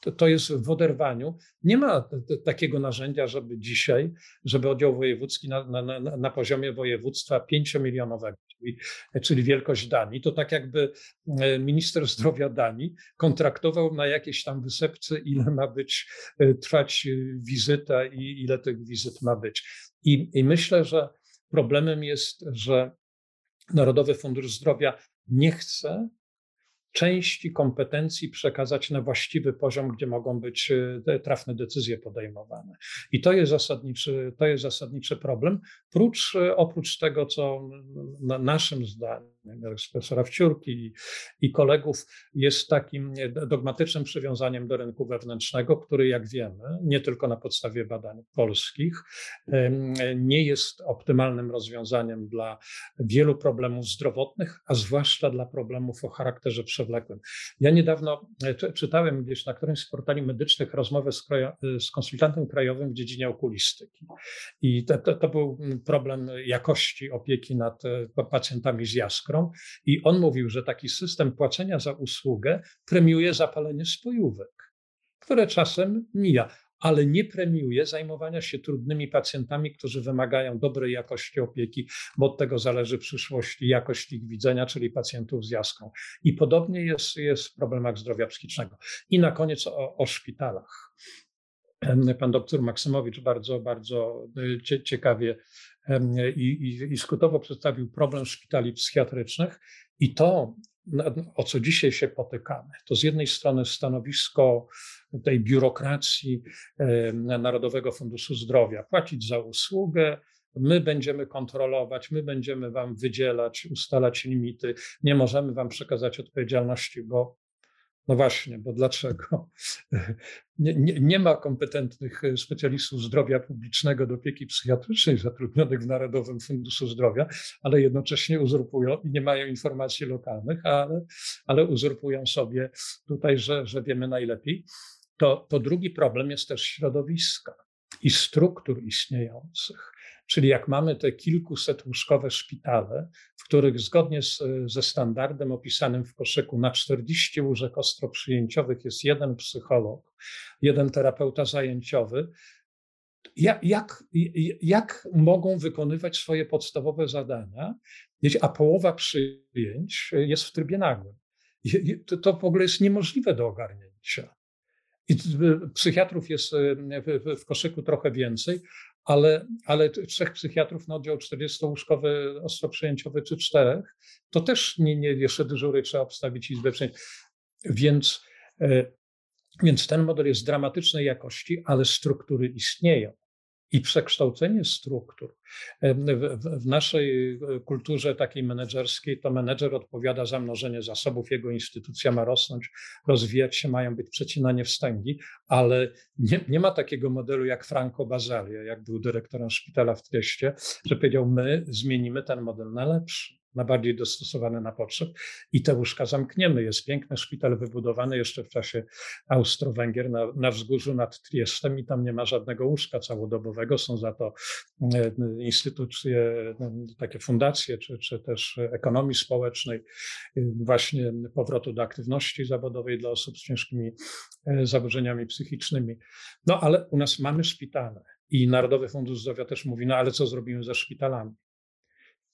To, to jest w oderwaniu. Nie ma takiego narzędzia, żeby dzisiaj, żeby oddział wojewódzki na, na, na poziomie województwa pięciomilionowego, czyli, czyli wielkość Danii, to tak jakby e, minister zdrowia Danii kontraktował na jakieś tam wysepce, ile ma być, e, trwać wizyta i ile tych wizyt ma być. I, i myślę, że Problemem jest, że Narodowy Fundusz Zdrowia nie chce części kompetencji przekazać na właściwy poziom, gdzie mogą być e, trafne decyzje podejmowane. I to jest zasadniczy, to jest zasadniczy problem. Prócz, e, oprócz tego, co na naszym zdaniem, profesora Wciurki i, kolegów, jest takim dogmatycznym przywiązaniem do rynku wewnętrznego, który, jak wiemy, nie tylko na podstawie badań polskich, nie jest optymalnym rozwiązaniem dla wielu problemów zdrowotnych, a zwłaszcza dla problemów o charakterze przewlekłym. Ja niedawno e, czytałem gdzieś na którymś z portali medycznych rozmowę z, e, z konsultantem krajowym w dziedzinie okulistyki. I to, to, to, był problem jakości opieki nad e, pacjentami z jaskrą. I on mówił, że taki system płacenia za usługę premiuje zapalenie spojówek, które czasem mija ale nie premiuje zajmowania się trudnymi pacjentami, którzy wymagają dobrej jakości opieki, bo od tego zależy przyszłość i jakość ich widzenia, czyli pacjentów z jaską. I podobnie jest, jest w problemach zdrowia psychicznego. I na koniec o, o szpitalach. Pan doktor Maksymowicz bardzo, bardzo e, ciekawie i, i, i skutowo przedstawił problem szpitali psychiatrycznych i to, o co dzisiaj się potykamy, to z jednej strony stanowisko tej biurokracji Narodowego Funduszu Zdrowia, płacić za usługę, my będziemy kontrolować, my będziemy wam wydzielać, ustalać limity, nie możemy wam przekazać odpowiedzialności, bo no właśnie, bo dlaczego? [LAUGHS] Nie, nie, nie, ma kompetentnych specjalistów zdrowia publicznego do opieki psychiatrycznej zatrudnionych w Narodowym Funduszu Zdrowia, ale jednocześnie uzurpują i nie mają informacji lokalnych, ale, ale uzurpują sobie tutaj, że, że wiemy najlepiej. To, to drugi problem jest też środowiska i struktur istniejących. Czyli jak mamy te kilkuset łóżkowe szpitale, w których zgodnie z, ze standardem opisanym w koszyku na 40 łóżek ostroprzyjęciowych jest jeden psycholog, jeden terapeuta zajęciowy, jak, jak, jak mogą wykonywać swoje podstawowe zadania, a połowa przyjęć jest w trybie nagłym? To, w ogóle jest niemożliwe do ogarnięcia. I psychiatrów jest w koszyku trochę więcej, ale, ale trzech psychiatrów na oddział 40-łóżkowy, ostroprzyjęciowy czy czterech, to też nie, nie jeszcze dyżury trzeba obstawić izbę przyjęć. Więc, e, więc ten model jest dramatycznej jakości, ale struktury istnieją. I przekształcenie struktur. W, w, naszej kulturze takiej menedżerskiej to menedżer odpowiada za mnożenie zasobów, jego instytucja ma rosnąć, rozwijać się, mają być przecinanie wstęgi, ale nie, nie ma takiego modelu jak Franco Basalia, jak był dyrektorem szpitala w Trieście, że powiedział, my zmienimy ten model na lepszy na bardziej dostosowane na potrzeb i te łóżka zamkniemy. Jest piękny szpital wybudowany jeszcze w czasie Austro-Węgier na, na wzgórzu nad Triestem i tam nie ma żadnego łóżka całodobowego. Są za to e, instytucje, no, takie fundacje, czy, czy też ekonomii społecznej, e, właśnie powrotu do aktywności zawodowej dla osób z ciężkimi e, zaburzeniami psychicznymi. No ale u nas mamy szpitale. I Narodowy Fundusz Zdrowia też mówi, no ale co zrobimy ze szpitalami?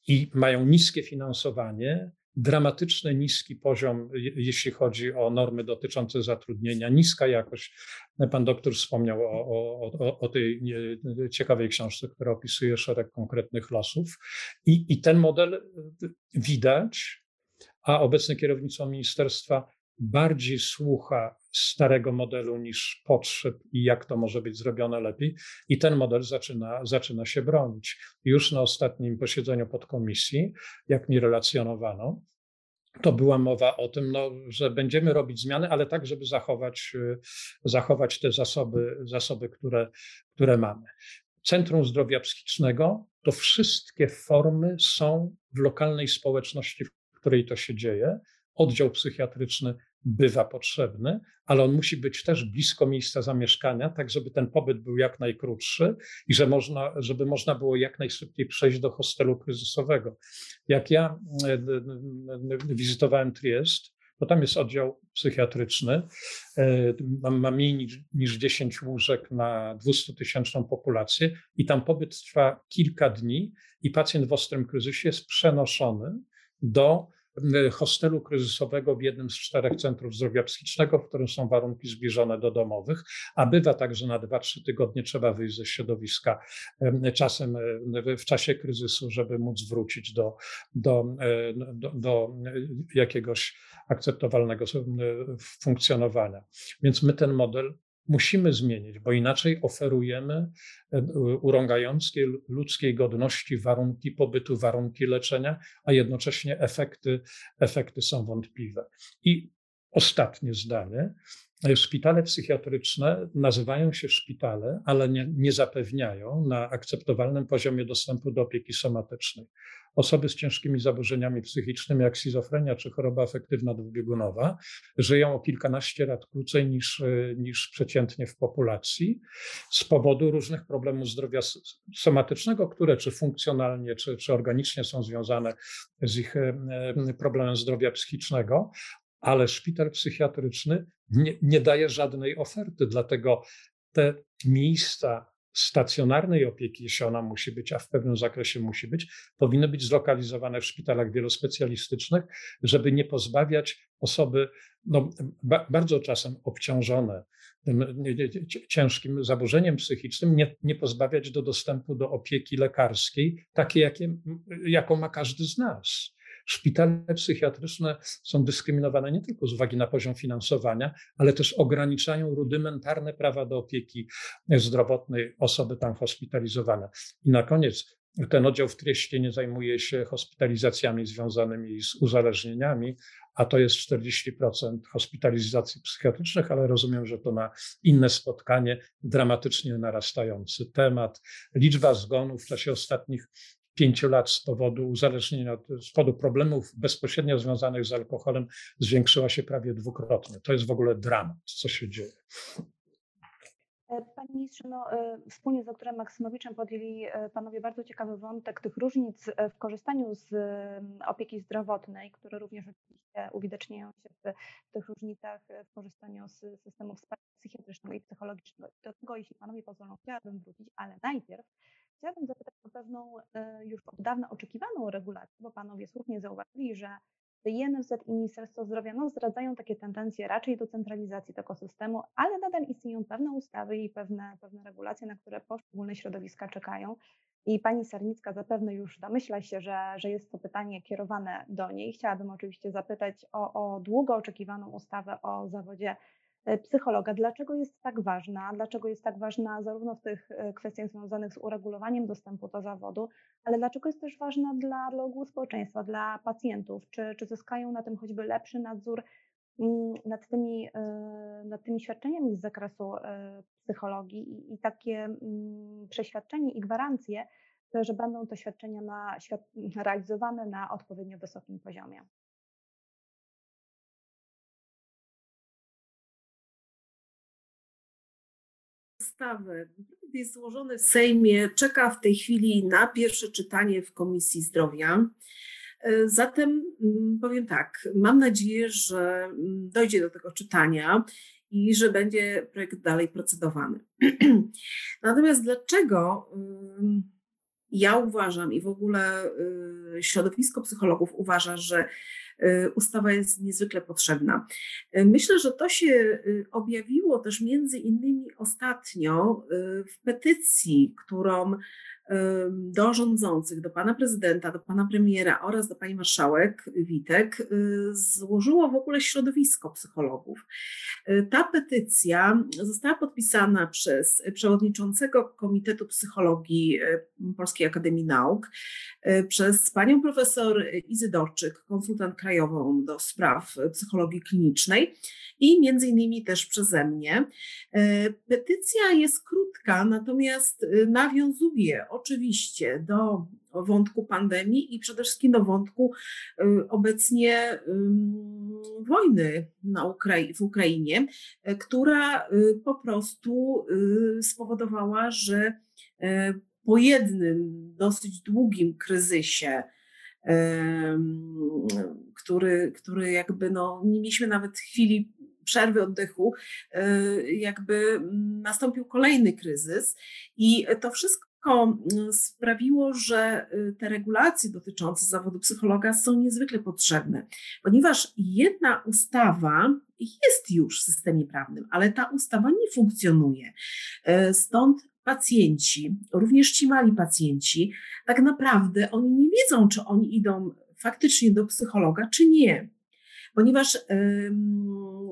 I mają niskie finansowanie, dramatyczny niski poziom, jeśli chodzi o normy dotyczące zatrudnienia, niska jakość. Pan doktor wspomniał o, o, o, tej ciekawej książce, która opisuje szereg konkretnych losów. I, I ten model widać, a obecne kierownictwo ministerstwa bardziej słucha starego modelu niż potrzeb i jak to może być zrobione lepiej. I ten model zaczyna, zaczyna się bronić. Już na ostatnim posiedzeniu podkomisji, jak mi relacjonowano, to była mowa o tym, no, że będziemy robić zmiany, ale tak, żeby zachować, zachować te zasoby, zasoby które, które mamy. Centrum Zdrowia Psychicznego to wszystkie formy są w lokalnej społeczności, w której to się dzieje oddział psychiatryczny bywa potrzebny, ale on musi być też blisko miejsca zamieszkania, tak żeby ten pobyt był jak najkrótszy i że można, żeby można było jak najszybciej przejść do hostelu kryzysowego. Jak ja e, e, e, wizytowałem Triest, bo tam jest oddział psychiatryczny, ma mniej niż, niż 10 łóżek na 200-tysięczną populację i tam pobyt trwa kilka dni i pacjent w ostrym kryzysie jest przenoszony do hostelu kryzysowego w jednym z czterech centrów zdrowia psychicznego, w którym są warunki zbliżone do domowych, a bywa tak, że na 2-3 tygodnie trzeba wyjść ze środowiska czasem w czasie kryzysu, żeby móc wrócić do, do, do, do jakiegoś akceptowalnego funkcjonowania. Więc my ten model musimy zmienić, bo inaczej oferujemy e, urągającej ludzkiej godności warunki pobytu, warunki leczenia, a jednocześnie efekty, efekty są wątpliwe. I ostatnie zdanie. Szpitale psychiatryczne nazywają się szpitale, ale nie, nie zapewniają na akceptowalnym poziomie dostępu do opieki somatycznej. Osoby z ciężkimi zaburzeniami psychicznymi, jak schizofrenia czy choroba afektywna dwubiegunowa, żyją o kilkanaście lat krócej niż, niż przeciętnie w populacji z powodu różnych problemów zdrowia somatycznego, które czy funkcjonalnie, czy, czy organicznie są związane z ich problemem zdrowia psychicznego, ale szpital psychiatryczny nie, nie daje żadnej oferty, dlatego te miejsca stacjonarnej opieki, jeśli ona musi być, a w pewnym zakresie musi być, powinny być zlokalizowane w szpitalach wielospecjalistycznych, żeby nie pozbawiać osoby no, ba, bardzo czasem obciążone tym ciężkim zaburzeniem psychicznym, nie, nie pozbawiać do dostępu do opieki lekarskiej, takiej, jakie, jaką ma każdy z nas. Szpitale psychiatryczne są dyskryminowane nie tylko z uwagi na poziom finansowania, ale też ograniczają rudymentarne prawa do opieki zdrowotnej osoby tam hospitalizowane. I na koniec ten oddział w Trieście nie zajmuje się hospitalizacjami związanymi z uzależnieniami, a to jest 40% hospitalizacji psychiatrycznych, ale rozumiem, że to na inne spotkanie dramatycznie narastający temat. Liczba zgonów w czasie ostatnich pięciu lat z powodu uzależnienia, z powodu problemów bezpośrednio związanych z alkoholem zwiększyła się prawie dwukrotnie. To jest w ogóle dramat, co się dzieje. E, panie ministrze, no, e, wspólnie z doktorem Maksymowiczem podjęli e, panowie bardzo ciekawy wątek tych różnic w korzystaniu z opieki zdrowotnej, które również oczywiście uwidaczniają się w tych różnicach w korzystaniu z systemu wsparcia psychiatrycznego i psychologicznego. Do tego, jeśli panowie pozwolą, chciałabym wrócić, ale najpierw Chciałabym zapytać o pewną e, już od dawna oczekiwaną regulację, bo panowie słusznie zauważyli, że INFZ i Ministerstwo Zdrowia no, zdradzają takie tendencje raczej do centralizacji tego systemu, ale nadal istnieją pewne ustawy i pewne, pewne regulacje, na które poszczególne środowiska czekają. I pani Sarnicka zapewne już domyśla się, że, że jest to pytanie kierowane do niej. Chciałabym oczywiście zapytać o, o długo oczekiwaną ustawę o zawodzie psychologa. Dlaczego jest tak ważna? Dlaczego jest tak ważna zarówno w tych kwestiach związanych z uregulowaniem dostępu do zawodu, ale dlaczego jest też ważna dla, dla ogółu społeczeństwa, dla pacjentów? Czy, czy zyskają na tym choćby lepszy nadzór mm, nad tymi, nad tymi świadczeniami z zakresu psychologii i, i takie mm, przeświadczenie i gwarancje, że będą te świadczenia na, realizowane na odpowiednio wysokim poziomie. Ustawy jest złożony w Sejmie, czeka w tej chwili na pierwsze czytanie w Komisji Zdrowia. E, zatem mm, powiem tak, mam nadzieję, że mm, dojdzie do tego czytania i że będzie projekt dalej procedowany. [CLEARS THROAT] Natomiast dlaczego ja uważam i w ogóle y, środowisko psychologów uważa, że ustawa jest niezwykle potrzebna. Y, myślę, że to się objawiło też między innymi ostatnio w petycji, którą do rządzących, do pana prezydenta, do pana premiera oraz do pani marszałek Witek y, złożyło w ogóle środowisko psychologów. Y, ta petycja została podpisana przez przewodniczącego Komitetu Psychologii y, Polskiej Akademii Nauk, przez panią profesor Izydorczyk, konsultant krajową do spraw psychologii klinicznej i między innymi też przeze mnie. Petycja jest krótka, natomiast nawiązuje oczywiście do wątku pandemii i przede wszystkim do wątku y, obecnie wojny na Ukrai w Ukrainie, y, która y, po prostu spowodowała, że po jednym dosyć długim kryzysie, który, który jakby no, nie mieliśmy nawet chwili przerwy oddechu, jakby nastąpił kolejny kryzys i to wszystko Mm, sprawiło, że y, te regulacje dotyczące zawodu psychologa są niezwykle potrzebne, ponieważ jedna ustawa jest już w systemie prawnym, ale ta ustawa nie funkcjonuje. E, stąd pacjenci, również ci mali pacjenci, tak naprawdę oni nie wiedzą, czy oni idą faktycznie do psychologa, czy nie. Ponieważ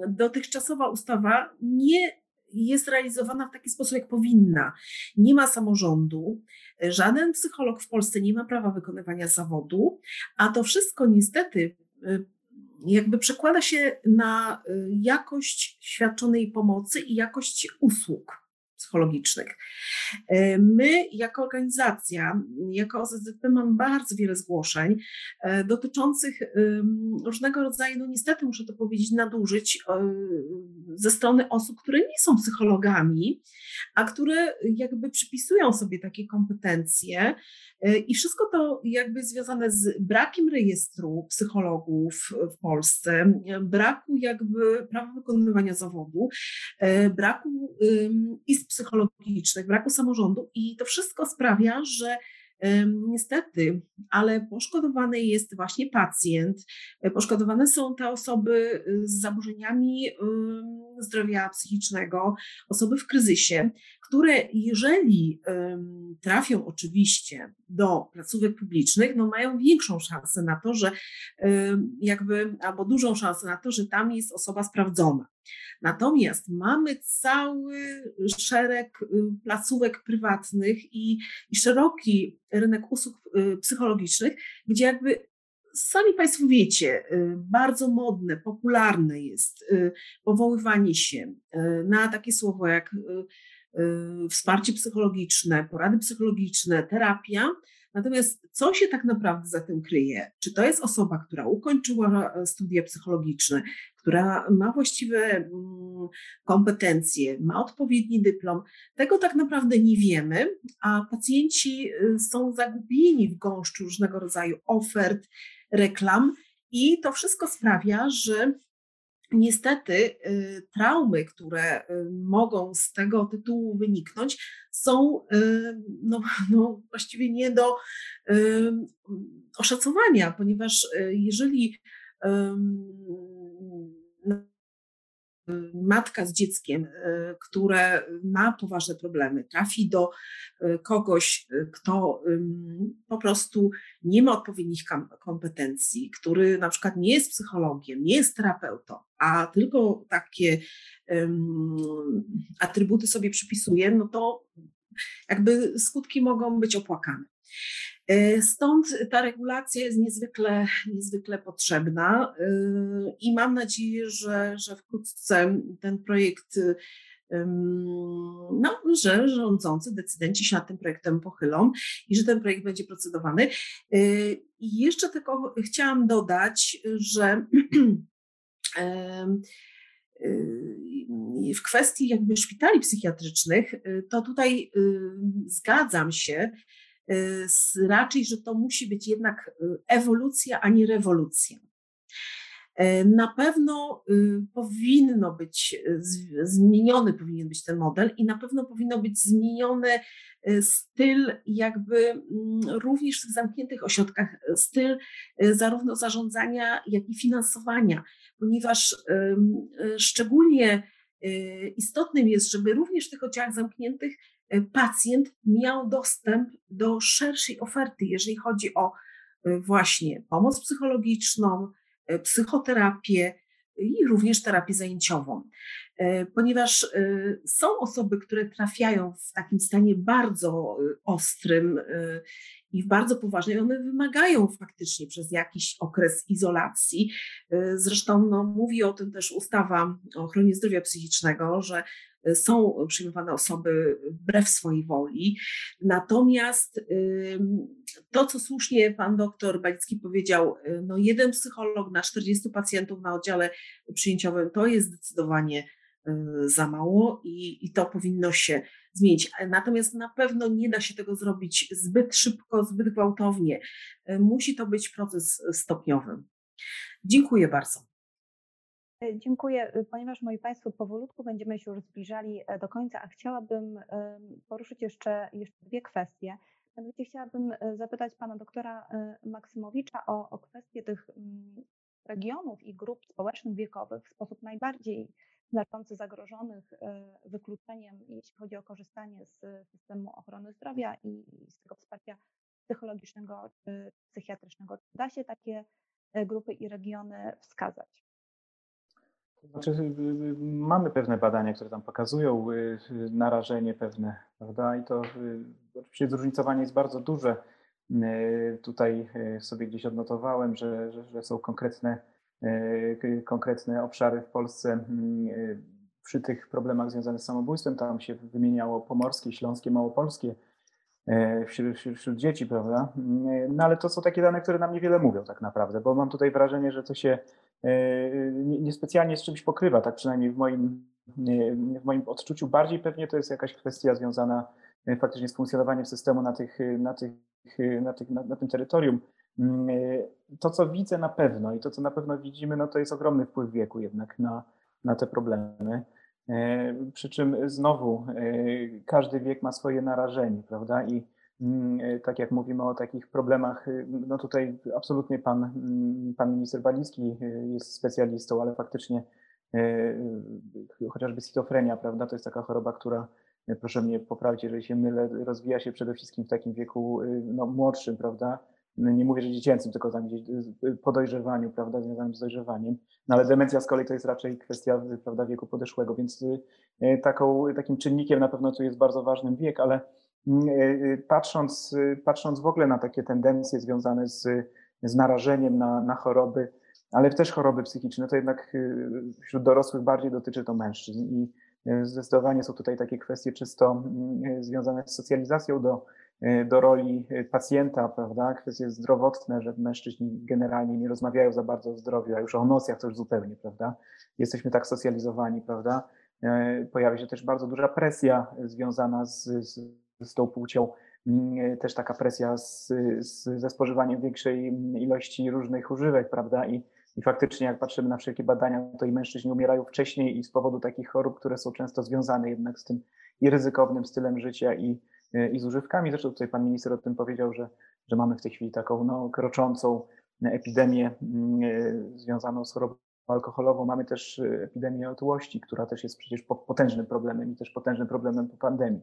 dotychczasowa ustawa nie jest realizowana w taki sposób, jak powinna. Nie ma samorządu, żaden psycholog w Polsce nie ma prawa wykonywania zawodu, a to wszystko niestety y, jakby przekłada się na y, jakość świadczonej pomocy i jakość usług psychologicznych. E, my, jako organizacja, jako OZZP, mamy bardzo wiele zgłoszeń e, dotyczących różnego rodzaju, no niestety muszę to powiedzieć, nadużyć e, ze strony osób, które nie są psychologami, a które jakby przypisują sobie takie kompetencje. I wszystko to jakby związane z brakiem rejestru psychologów w Polsce, braku jakby prawa wykonywania zawodu, braku izb psychologicznych, braku samorządu i to wszystko sprawia, że Niestety, ale poszkodowany jest właśnie pacjent, e, poszkodowane są te osoby y, z zaburzeniami zdrowia psychicznego, osoby w kryzysie, które jeżeli trafią oczywiście do placówek publicznych, no mają większą szansę na to, że jakby, albo dużą szansę na to, że tam jest osoba sprawdzona. Natomiast mamy cały szereg y, placówek prywatnych i, i szeroki rynek usług y, psychologicznych, gdzie jakby sami Państwo wiecie, y, bardzo modne, popularne jest powoływanie się na takie słowo jak wsparcie psychologiczne, porady psychologiczne, terapia. Natomiast co się tak naprawdę za tym kryje? Czy to jest osoba, która ukończyła studia psychologiczne, która ma właściwe mm, kompetencje, ma odpowiedni dyplom. Tego tak naprawdę nie wiemy, a pacjenci y, są zagubieni w gąszczu różnego rodzaju ofert, reklam i to wszystko sprawia, że Niestety y, traumy, które y, mogą z tego tytułu wyniknąć, są no, [LAUGHS] no właściwie nie do oszacowania, ponieważ jeżeli matka z dzieckiem, które ma poważne problemy, trafi do kogoś, kto po prostu nie ma odpowiednich kompetencji, który na przykład nie jest psychologiem, nie jest terapeutą, a tylko takie atrybuty sobie przypisuje, no to jakby skutki mogą być opłakane. E, stąd ta regulacja jest niezwykle, niezwykle potrzebna e, i mam nadzieję, że, że wkrótce ten projekt, no, że rządzący, decydenci się nad tym projektem pochylą i że ten projekt będzie procedowany. E, I jeszcze tylko chciałam dodać, że [CLEARS THROAT] w kwestii jakby szpitali psychiatrycznych, to tutaj zgadzam się, raczej, że to musi być jednak y, ewolucja, a nie rewolucja. E, na pewno y, powinno być zmieniony powinien być ten model i na pewno powinno być zmieniony styl jakby mm, również w tych zamkniętych ośrodkach, styl zarówno zarządzania, jak i finansowania, ponieważ szczególnie istotnym jest, żeby również w tych oddziałach zamkniętych pacjent miał dostęp do szerszej oferty, jeżeli chodzi o e, właśnie pomoc psychologiczną, e, psychoterapię i również terapię zajęciową. Ponieważ są osoby, które trafiają w takim stanie bardzo ostrym i bardzo poważnym, one wymagają faktycznie przez jakiś okres izolacji. Zresztą no, mówi o tym też ustawa o ochronie zdrowia psychicznego, że są przyjmowane osoby wbrew swojej woli. Natomiast to, co słusznie pan doktor Balicki powiedział, no jeden psycholog na 40 pacjentów na oddziale przyjęciowym to jest zdecydowanie y, za mało i, i to powinno się zmienić. Natomiast na pewno nie da się tego zrobić zbyt szybko, zbyt gwałtownie. Musi to być proces stopniowy. Dziękuję bardzo. E, dziękuję. E, ponieważ moi Państwo powolutku będziemy się już zbliżali e, do końca, a chciałabym poruszyć jeszcze, jeszcze dwie kwestie. Mianowicie chciałabym zapytać Pana doktora Maksymowicza o, o kwestię tych regionów i grup społecznych wiekowych w sposób najbardziej znaczący zagrożonych wykluczeniem, jeśli chodzi o korzystanie z systemu ochrony zdrowia i z tego wsparcia psychologicznego czy psychiatrycznego. Da się takie grupy i regiony wskazać? Znaczy, y, y, mamy pewne badania, które tam pokazują y, narażenie pewne, prawda? I to oczywiście zróżnicowanie jest bardzo duże. Tutaj sobie gdzieś odnotowałem, że, że, są konkretne, konkretne obszary w Polsce mm, przy tych problemach związanych z samobójstwem. Tam się wymieniało pomorskie, śląskie, małopolskie wśród, wśród dzieci, prawda? No ale to są takie dane, które nam niewiele mówią tak naprawdę, bo mam tutaj wrażenie, że to się niespecjalnie z czymś pokrywa, tak przynajmniej w moim, w moim odczuciu. Bardziej pewnie to jest jakaś kwestia związana e, faktycznie z funkcjonowaniem systemu na, tych, na, tych, na, tych, na, na tym terytorium. E, to, co widzę na pewno i to, co na pewno widzimy, no to jest ogromny wpływ wieku jednak na, na te problemy. E, przy czym znowu każdy wiek ma swoje narażenie, prawda? I e, tak jak mówimy o takich problemach, y, no tutaj absolutnie pan, mm, pan minister Balicki y, jest specjalistą, ale faktycznie e, y, chociażby schizofrenia, prawda, to jest taka choroba, która, e, proszę mnie poprawić, jeżeli się mylę, rozwija się przede wszystkim w takim wieku no, młodszym, prawda, no, nie mówię, że dziecięcym, tylko tam gdzieś po dojrzewaniu, prawda, związanym z dojrzewaniem, no ale demencja z kolei to jest raczej kwestia, prawda, wieku podeszłego, więc taką, takim czynnikiem na pewno tu jest bardzo ważny wiek, ale Mm, e, e, patrząc, e, patrząc w ogóle na takie tendencje związane z, z narażeniem na, na choroby, ale też choroby psychiczne, to jednak wśród dorosłych bardziej dotyczy to mężczyzn i zdecydowanie są tutaj takie kwestie czysto mm, związane z socjalizacją do, do roli pacjenta, prawda? Kwestie zdrowotne, że mężczyźni generalnie nie rozmawiają za bardzo o zdrowiu, a już o emocjach to już zupełnie, prawda? Jesteśmy tak socjalizowani, prawda? Pojawia się też bardzo duża presja związana z, z z tą płcią, mm, też taka presja z, z, ze spożywaniem większej ilości różnych używek, prawda? I, I faktycznie, jak patrzymy na wszelkie badania, to i mężczyźni umierają wcześniej i z powodu takich chorób, które są często związane jednak z tym i ryzykownym stylem życia, i, i z używkami. Zresztą tutaj pan minister o tym powiedział, że, że mamy w tej chwili taką no, kroczącą epidemię mm, związaną z chorobami alkoholową, mamy też epidemię otyłości, która też jest przecież potężnym problemem i też potężnym problemem po pandemii.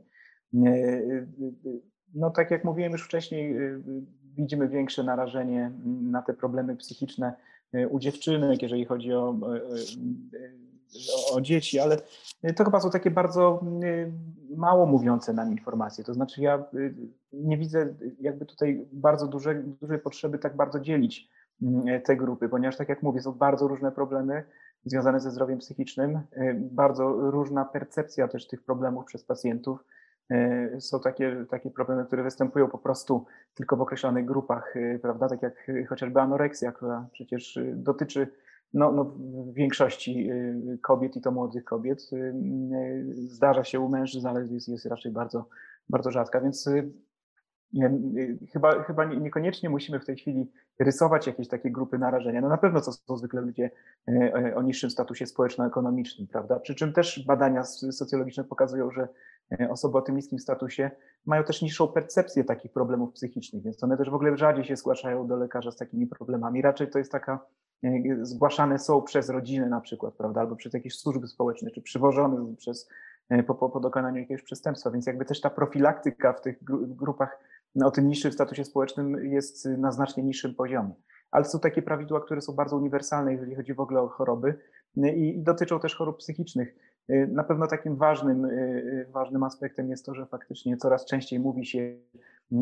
No tak jak mówiłem już wcześniej, widzimy większe narażenie na te problemy psychiczne u dziewczynek, jeżeli chodzi o, o, dzieci, ale to chyba są takie bardzo mało mówiące nam informacje. To znaczy ja nie widzę jakby tutaj bardzo duże, dużej potrzeby tak bardzo dzielić te grupy, ponieważ tak jak mówię, są bardzo różne problemy związane ze zdrowiem psychicznym, bardzo różna percepcja też tych problemów przez pacjentów E, są takie, takie problemy, które występują po prostu tylko w określonych grupach, e, prawda? Tak jak chociażby anoreksja, która przecież e, dotyczy no, no, w większości kobiet i to młodych kobiet. Zdarza się u mężczyzn, ale jest, jest raczej bardzo, bardzo rzadka, więc nie, chyba, chyba niekoniecznie musimy w tej chwili rysować jakieś takie grupy narażenia. No na pewno to są zwykle ludzie o niższym statusie społeczno-ekonomicznym, prawda? Przy czym też badania socjologiczne pokazują, że E, osoby o tym niskim statusie mają też niższą percepcję takich problemów psychicznych, więc one też w ogóle rzadziej się zgłaszają do lekarza z takimi problemami. Raczej to jest taka, e, zgłaszane są przez rodziny na przykład, prawda, albo przez jakieś służby społeczne, czy przywożone przez, e, po, po, po dokonaniu jakiegoś przestępstwa, więc jakby też ta profilaktyka w tych grupach o tym niższym statusie społecznym jest na znacznie niższym poziomie. Ale są takie prawidła, które są bardzo uniwersalne, jeżeli chodzi w ogóle o choroby i dotyczą też chorób psychicznych. Y, na pewno takim ważnym, y, y, ważnym aspektem jest to, że faktycznie coraz częściej mówi się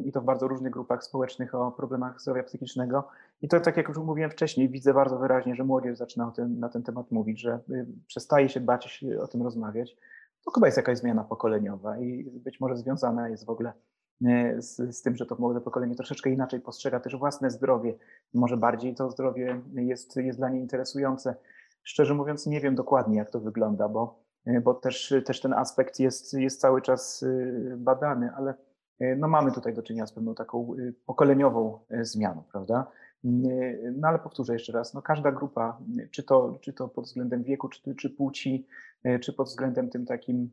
i to w bardzo różnych grupach społecznych o problemach zdrowia psychicznego. I to, tak jak już mówiłem wcześniej, widzę bardzo wyraźnie, że młodzież zaczyna tym, na ten temat mówić, że przestaje się bać o tym rozmawiać. To chyba jest jakaś zmiana pokoleniowa i być może związana jest w ogóle z, z, tym, że to młode pokolenie troszeczkę inaczej postrzega też własne zdrowie. Może bardziej to zdrowie jest, jest dla niej interesujące. Szczerze mówiąc, nie wiem dokładnie, jak to wygląda, bo bo też, też ten aspekt jest, jest cały czas y, badany, ale e, no mamy tutaj do czynienia z pewną taką y, pokoleniową zmianą, prawda? No ale powtórzę jeszcze raz, no każda grupa, czy to, czy to pod względem wieku, czy, czy płci, czy pod względem tym takim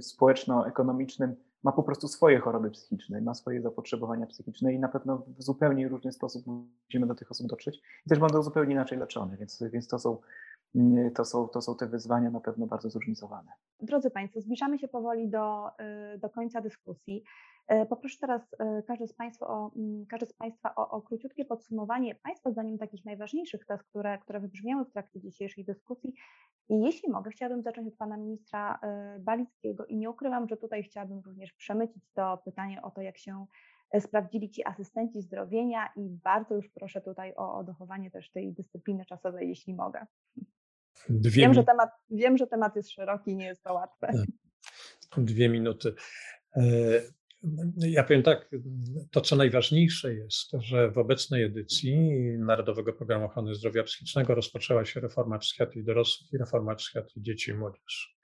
społeczno-ekonomicznym, ma po prostu swoje choroby psychiczne, ma swoje zapotrzebowania psychiczne i na pewno w zupełnie różny sposób musimy do tych osób dotrzeć i też będą zupełnie inaczej leczone, więc, więc to są to są, to są te wyzwania na pewno bardzo zróżnicowane. Drodzy Państwo, zbliżamy się powoli do, y, do końca dyskusji. Y, poproszę teraz y, każdy z Państwa o, mm, każdy z Państwa o, o króciutkie podsumowanie Państwa zdaniem takich najważniejszych tez, które, które wybrzmiały w trakcie dzisiejszej dyskusji. I jeśli mogę, chciałabym zacząć od Pana Ministra Balickiego i nie ukrywam, że tutaj chciałabym również przemycić to pytanie o to, jak się sprawdzili ci asystenci zdrowienia i bardzo już proszę tutaj o, o dochowanie też tej dyscypliny czasowej, jeśli mogę. Dwie wiem, że temat, wiem, że temat jest szeroki, nie jest to łatwe. Tak. Dwie minuty. E, ja powiem tak, to co najważniejsze jest, że w obecnej edycji Narodowego Programu Ochrony Zdrowia Psychicznego rozpoczęła się reforma psychiatrii dorosłych i reforma psychiatrii dzieci i młodzieży.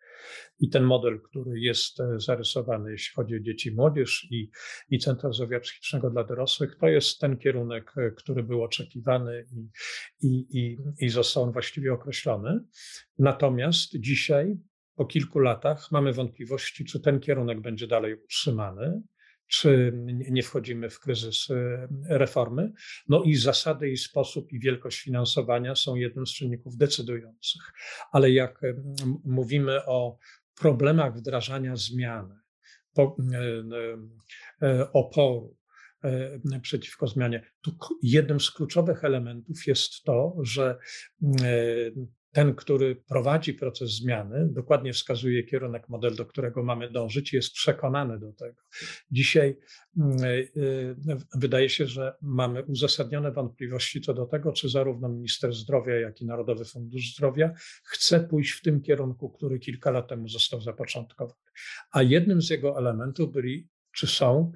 I ten model, który jest e, zarysowany, jeśli chodzi o dzieci i młodzież i, i Centra Zdrowia Psychicznego dla dorosłych, to jest ten kierunek, e, który był oczekiwany i, i, i, i został on właściwie określony. Natomiast dzisiaj, po kilku latach, mamy wątpliwości, czy ten kierunek będzie dalej utrzymany czy nie wchodzimy w kryzys e, reformy. No i zasady i sposób i wielkość finansowania są jednym z czynników decydujących. Ale jak e, mówimy o problemach wdrażania zmiany, e, oporu, przeciwko zmianie. Tu jednym z kluczowych elementów jest to, że ten, który prowadzi proces zmiany, dokładnie wskazuje kierunek, model, do którego mamy dążyć, jest przekonany do tego. Dzisiaj mm, y, y, wydaje się, że mamy uzasadnione wątpliwości co do tego, czy zarówno minister zdrowia, jak i Narodowy Fundusz Zdrowia chce pójść w tym kierunku, który kilka lat temu został zapoczątkowany. A jednym z jego elementów byli czy są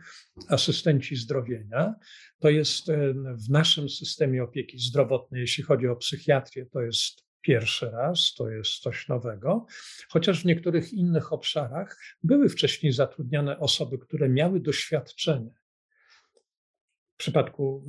asystenci zdrowienia. To jest y, w naszym systemie opieki zdrowotnej, jeśli chodzi o psychiatrię, to jest pierwszy raz, to jest coś nowego, chociaż w niektórych innych obszarach były wcześniej zatrudniane osoby, które miały doświadczenie w przypadku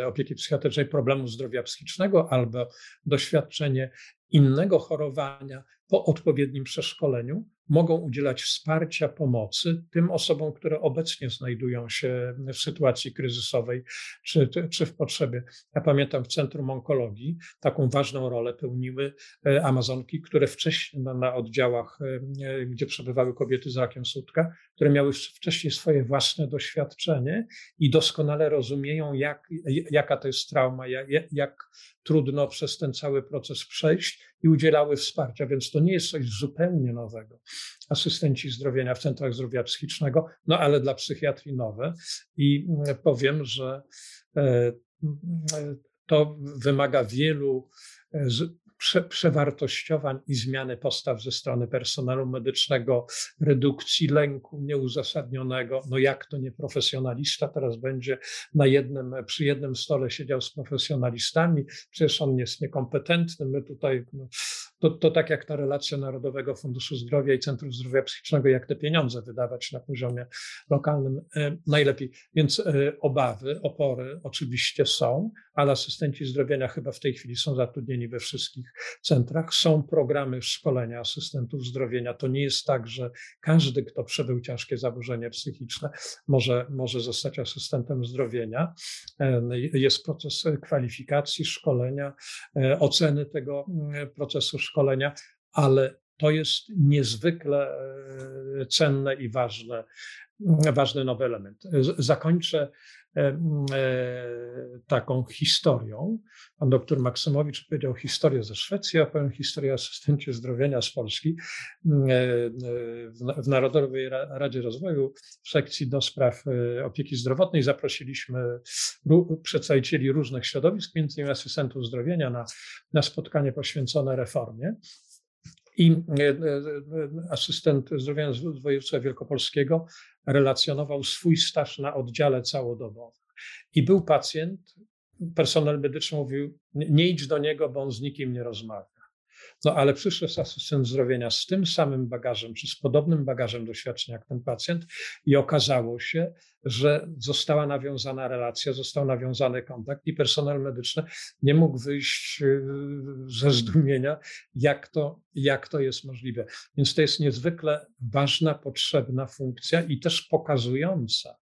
e, opieki psychiatrycznej problemu zdrowia psychicznego albo doświadczenie innego chorowania po odpowiednim przeszkoleniu, mogą udzielać wsparcia, pomocy tym osobom, które obecnie znajdują się w sytuacji kryzysowej czy, czy w potrzebie. Ja pamiętam w Centrum Onkologii taką ważną rolę pełniły e, Amazonki, które wcześniej na, na oddziałach, e, gdzie przebywały kobiety z rakiem sutka, które miały wcześniej swoje własne doświadczenie i doskonale rozumieją, jak, jaka to jest trauma, jak, jak trudno przez ten cały proces przejść i udzielały wsparcia, więc to nie jest coś zupełnie nowego. Asystenci zdrowienia w centrach zdrowia psychicznego, no ale dla psychiatrii nowe. I mm, powiem, że e, to wymaga wielu e, prze, przewartościowań i zmiany postaw ze strony personelu medycznego, redukcji lęku nieuzasadnionego. No jak to nie profesjonalista teraz będzie na jednym, przy jednym stole siedział z profesjonalistami, przecież on jest niekompetentny. My tutaj, no, to, to tak jak ta relacja Narodowego Funduszu Zdrowia i Centrum Zdrowia Psychicznego, jak te pieniądze wydawać na poziomie lokalnym e, najlepiej. Więc e, obawy, opory oczywiście są, ale asystenci zdrowienia chyba w tej chwili są zatrudnieni we wszystkich centrach. Są programy szkolenia asystentów zdrowienia. To nie jest tak, że każdy, kto przebył ciężkie zaburzenie psychiczne, może, może zostać asystentem zdrowienia. E, jest proces kwalifikacji, szkolenia, oceny tego mm, procesu szkolenia, ale to jest niezwykle e, cenne i ważne, ważny nowy element. Zakończę taką historią. Pan doktor Maksymowicz powiedział historię ze Szwecji, a powiem historię asystencie zdrowienia z Polski. E, w Narodowej Radzie Rozwoju w sekcji do spraw opieki zdrowotnej zaprosiliśmy przedstawicieli różnych środowisk, między innymi asystentów zdrowienia na, na spotkanie poświęcone reformie. I asystent zdrowia z województwa wielkopolskiego relacjonował swój staż na oddziale całodobowym. I był pacjent, personel medyczny mówił, nie idź do niego, bo on z nikim nie rozmawia. No ale przyszedł asystent zdrowienia z tym samym bagażem, czy z podobnym bagażem doświadczenia jak ten pacjent i okazało się, że została nawiązana relacja, został nawiązany kontakt i personel medyczny nie mógł wyjść y, ze zdumienia, jak to, jak to jest możliwe. Więc to jest niezwykle ważna, potrzebna funkcja i też pokazująca,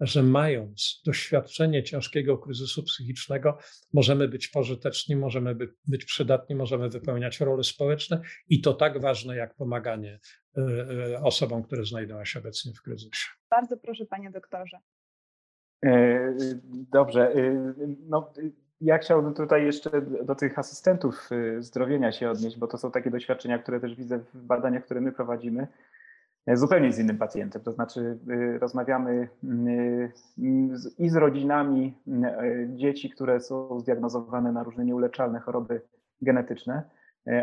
że mając doświadczenie ciężkiego kryzysu psychicznego, możemy być pożyteczni, możemy być przydatni, możemy wypełniać role społeczne i to tak ważne jak pomaganie e, e, osobom, które znajdują się obecnie w kryzysie. Bardzo proszę, panie doktorze. E, dobrze. No, ja chciałbym tutaj jeszcze do tych asystentów zdrowienia się odnieść, bo to są takie doświadczenia, które też widzę w badaniach, które my prowadzimy zupełnie z innym pacjentem. To znaczy, y, rozmawiamy y, i z rodzinami y, dzieci, które są zdiagnozowane na różne nieuleczalne choroby genetyczne,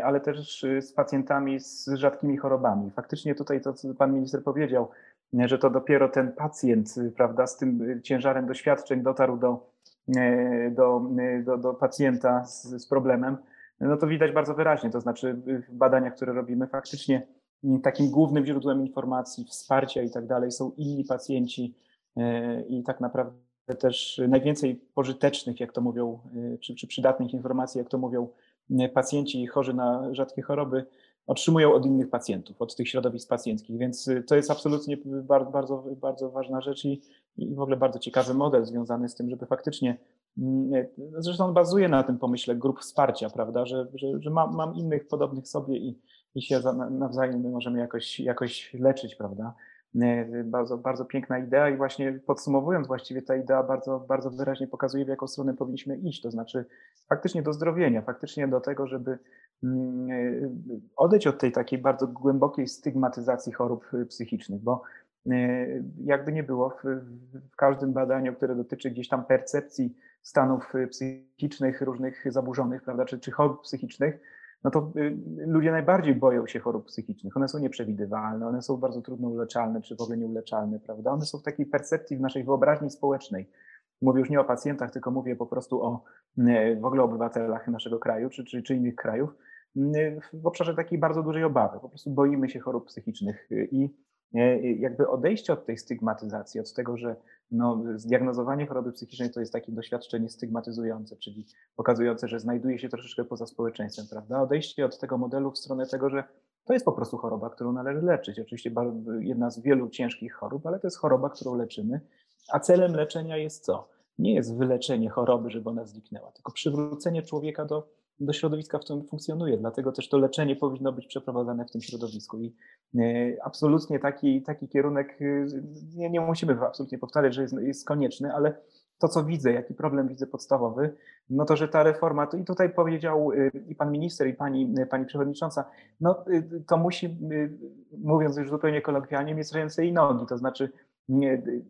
ale też z pacjentami z rzadkimi chorobami. Faktycznie tutaj to, co pan minister powiedział, że to dopiero ten pacjent, prawda, z tym ciężarem doświadczeń dotarł do, do, do, do pacjenta z, z problemem, no to widać bardzo wyraźnie. To znaczy, w badaniach, które robimy, faktycznie takim głównym źródłem informacji, wsparcia i tak dalej są inni pacjenci e, i tak naprawdę też najwięcej pożytecznych, jak to mówią, e, czy, czy przydatnych informacji, jak to mówią e, pacjenci chorzy na rzadkie choroby, otrzymują od innych pacjentów, od tych środowisk pacjenckich, więc to jest absolutnie bardzo, bardzo, bardzo ważna rzecz i, i w ogóle bardzo ciekawy model związany z tym, żeby faktycznie, mm, zresztą bazuje na tym pomyśle grup wsparcia, prawda, że, że, że mam, mam innych podobnych sobie i, i się nawzajem my możemy jakoś, jakoś leczyć, prawda? E, bardzo, bardzo piękna idea i właśnie podsumowując właściwie ta idea bardzo, bardzo wyraźnie pokazuje, w jaką stronę powinniśmy iść, to znaczy faktycznie do zdrowienia, faktycznie do tego, żeby mm, e, odejść od tej takiej bardzo głębokiej stygmatyzacji chorób psychicznych, bo e, jakby nie było, w, w każdym badaniu, które dotyczy gdzieś tam percepcji stanów psychicznych różnych zaburzonych, prawda, czy, czy chorób psychicznych, no to y, ludzie najbardziej boją się chorób psychicznych. One są nieprzewidywalne, one są bardzo trudno uleczalne, czy w ogóle nieuleczalne, prawda? One są w takiej percepcji w naszej wyobraźni społecznej. Mówię już nie o pacjentach, tylko mówię po prostu o y, w ogóle obywatelach naszego kraju, czy, czy, czy innych krajów, y, w obszarze takiej bardzo dużej obawy. Po prostu boimy się chorób psychicznych i jakby odejście od tej stygmatyzacji, od tego, że no, zdiagnozowanie choroby psychicznej to jest takie doświadczenie stygmatyzujące, czyli pokazujące, że znajduje się troszeczkę poza społeczeństwem, prawda? Odejście od tego modelu w stronę tego, że To jest po prostu choroba, którą należy leczyć. Oczywiście jedna z wielu ciężkich chorób, ale to jest choroba, którą leczymy. A celem leczenia jest co? Nie jest wyleczenie choroby, żeby ona zniknęła, tylko przywrócenie człowieka do, do środowiska, w którym funkcjonuje. Dlatego też to leczenie powinno być przeprowadzane w tym środowisku. I e, absolutnie taki, taki kierunek, e, nie, nie musimy absolutnie powtarzać, że jest, jest konieczny, ale to, co widzę, jaki problem widzę podstawowy, no to, że ta reforma, to i tutaj powiedział y, i pan minister, i pani, pani przewodnicząca, no to musi, mówiąc już zupełnie kolokwialnie, mieć ręce i nogi, to znaczy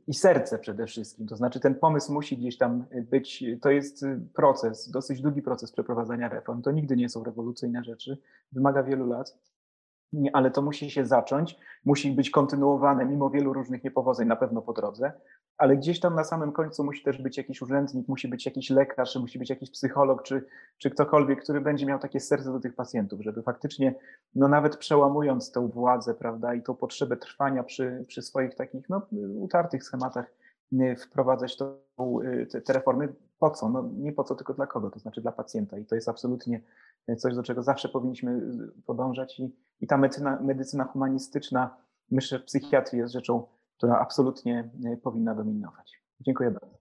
i serce przede wszystkim. To znaczy ten pomysł musi gdzieś tam być, to jest proces, dosyć długi proces przeprowadzania reform. To nigdy nie są rewolucyjne rzeczy, wymaga wielu lat ale to musi się zacząć, musi być kontynuowane mimo wielu różnych niepowodzeń na pewno po drodze, ale gdzieś tam na samym końcu musi też być jakiś urzędnik, musi być jakiś lekarz, musi być jakiś psycholog, czy, czy ktokolwiek, który będzie miał takie serce do tych pacjentów, żeby faktycznie, no nawet przełamując tę władzę, prawda, i tą potrzebę trwania przy, przy swoich takich, no, utartych schematach, wprowadzać to, y, te, te reformy. Po co? No nie po co, tylko dla kogo, to znaczy dla pacjenta. I to jest absolutnie coś, do czego zawsze powinniśmy podążać. I, i ta medycyna, medycyna humanistyczna, myślę, że psychiatrii jest rzeczą, która absolutnie y, powinna dominować. Dziękuję bardzo.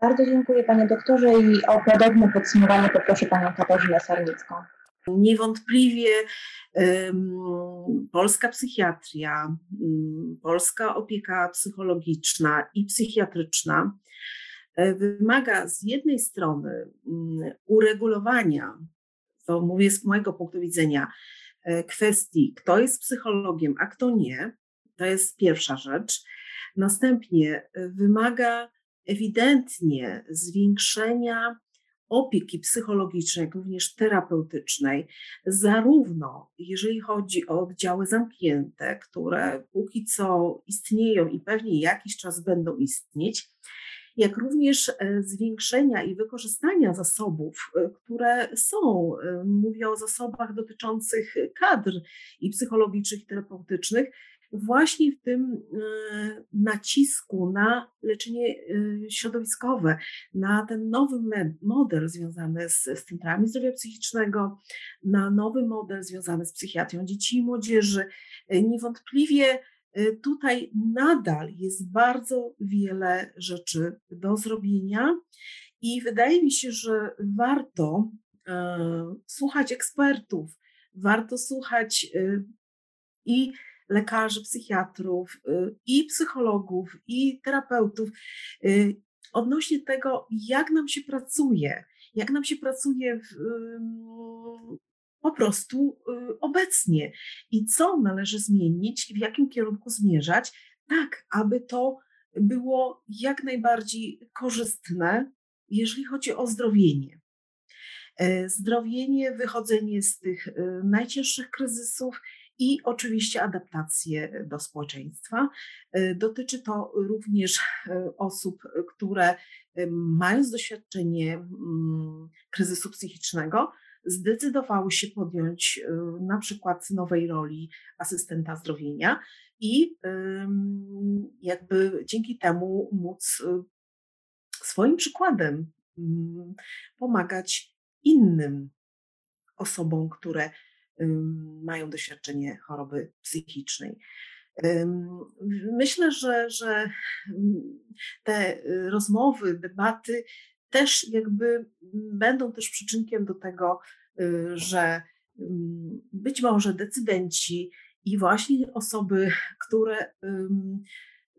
Bardzo dziękuję panie doktorze i o podobne podsumowanie poproszę panią Katarzynę Sarnicką. Niewątpliwie polska psychiatria, polska opieka psychologiczna i psychiatryczna wymaga z jednej strony uregulowania, to mówię z mojego punktu widzenia, e, kwestii, kto jest psychologiem, a kto nie. To jest pierwsza rzecz. Następnie e, wymaga ewidentnie zwiększenia opieki psychologicznej, jak również terapeutycznej, zarówno jeżeli chodzi o oddziały zamknięte, które póki co istnieją i pewnie jakiś czas będą istnieć, jak również e, zwiększenia i wykorzystania zasobów, e, które są. E, mówię o zasobach dotyczących kadr i psychologicznych, i terapeutycznych, właśnie w tym nacisku na leczenie środowiskowe, na ten nowy model związany z, z centrami zdrowia psychicznego, na nowy model związany z psychiatrią dzieci i młodzieży. Niewątpliwie tutaj nadal jest bardzo wiele rzeczy do zrobienia i wydaje mi się, że warto słuchać ekspertów, warto słuchać i lekarzy, psychiatrów y, i psychologów, i terapeutów y, odnośnie tego, jak nam się pracuje, jak nam się pracuje w, po prostu y, obecnie i co należy zmienić i w jakim kierunku zmierzać, tak aby to było jak najbardziej korzystne, jeżeli chodzi o zdrowienie. E, zdrowienie, wychodzenie z tych najcięższych kryzysów i oczywiście adaptację do społeczeństwa. E, dotyczy to również e, osób, które mając doświadczenie mm, kryzysu psychicznego, zdecydowały się podjąć na przykład nowej roli asystenta zdrowienia i jakby dzięki temu móc swoim przykładem pomagać innym osobom, które mają doświadczenie choroby psychicznej. Myślę, że, że te y, rozmowy, debaty też jakby będą też przyczynkiem do tego, y, że być może decydenci i właśnie osoby, które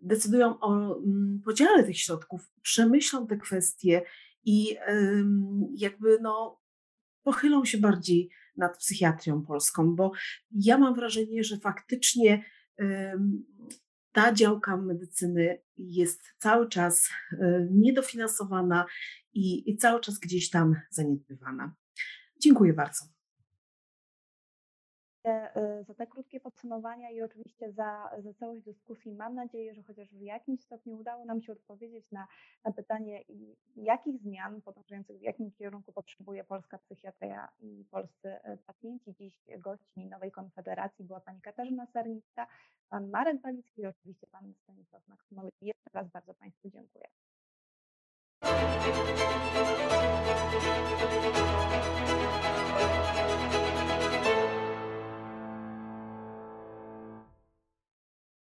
decydują o podziale tych środków, przemyślą te kwestie i jakby no, pochylą się bardziej nad psychiatrią polską, bo ja mam wrażenie, że faktycznie ta działka medycyny jest cały czas niedofinansowana i, cały czas gdzieś tam zaniedbywana. Dziękuję bardzo. E, za te krótkie podsumowania i oczywiście za, za całość dyskusji. Mam nadzieję, że chociaż w jakimś stopniu udało nam się odpowiedzieć na, na pytanie, jakich zmian podążających w jakim kierunku potrzebuje polska psychiatria i polscy e, pacjenci. Dziś gośćmi Nowej Konfederacji była pani Katarzyna Sarnicka, pan Marek Balicki i oczywiście pan Stanisław Maksymowicz. Jeszcze raz bardzo Państwu dziękuję.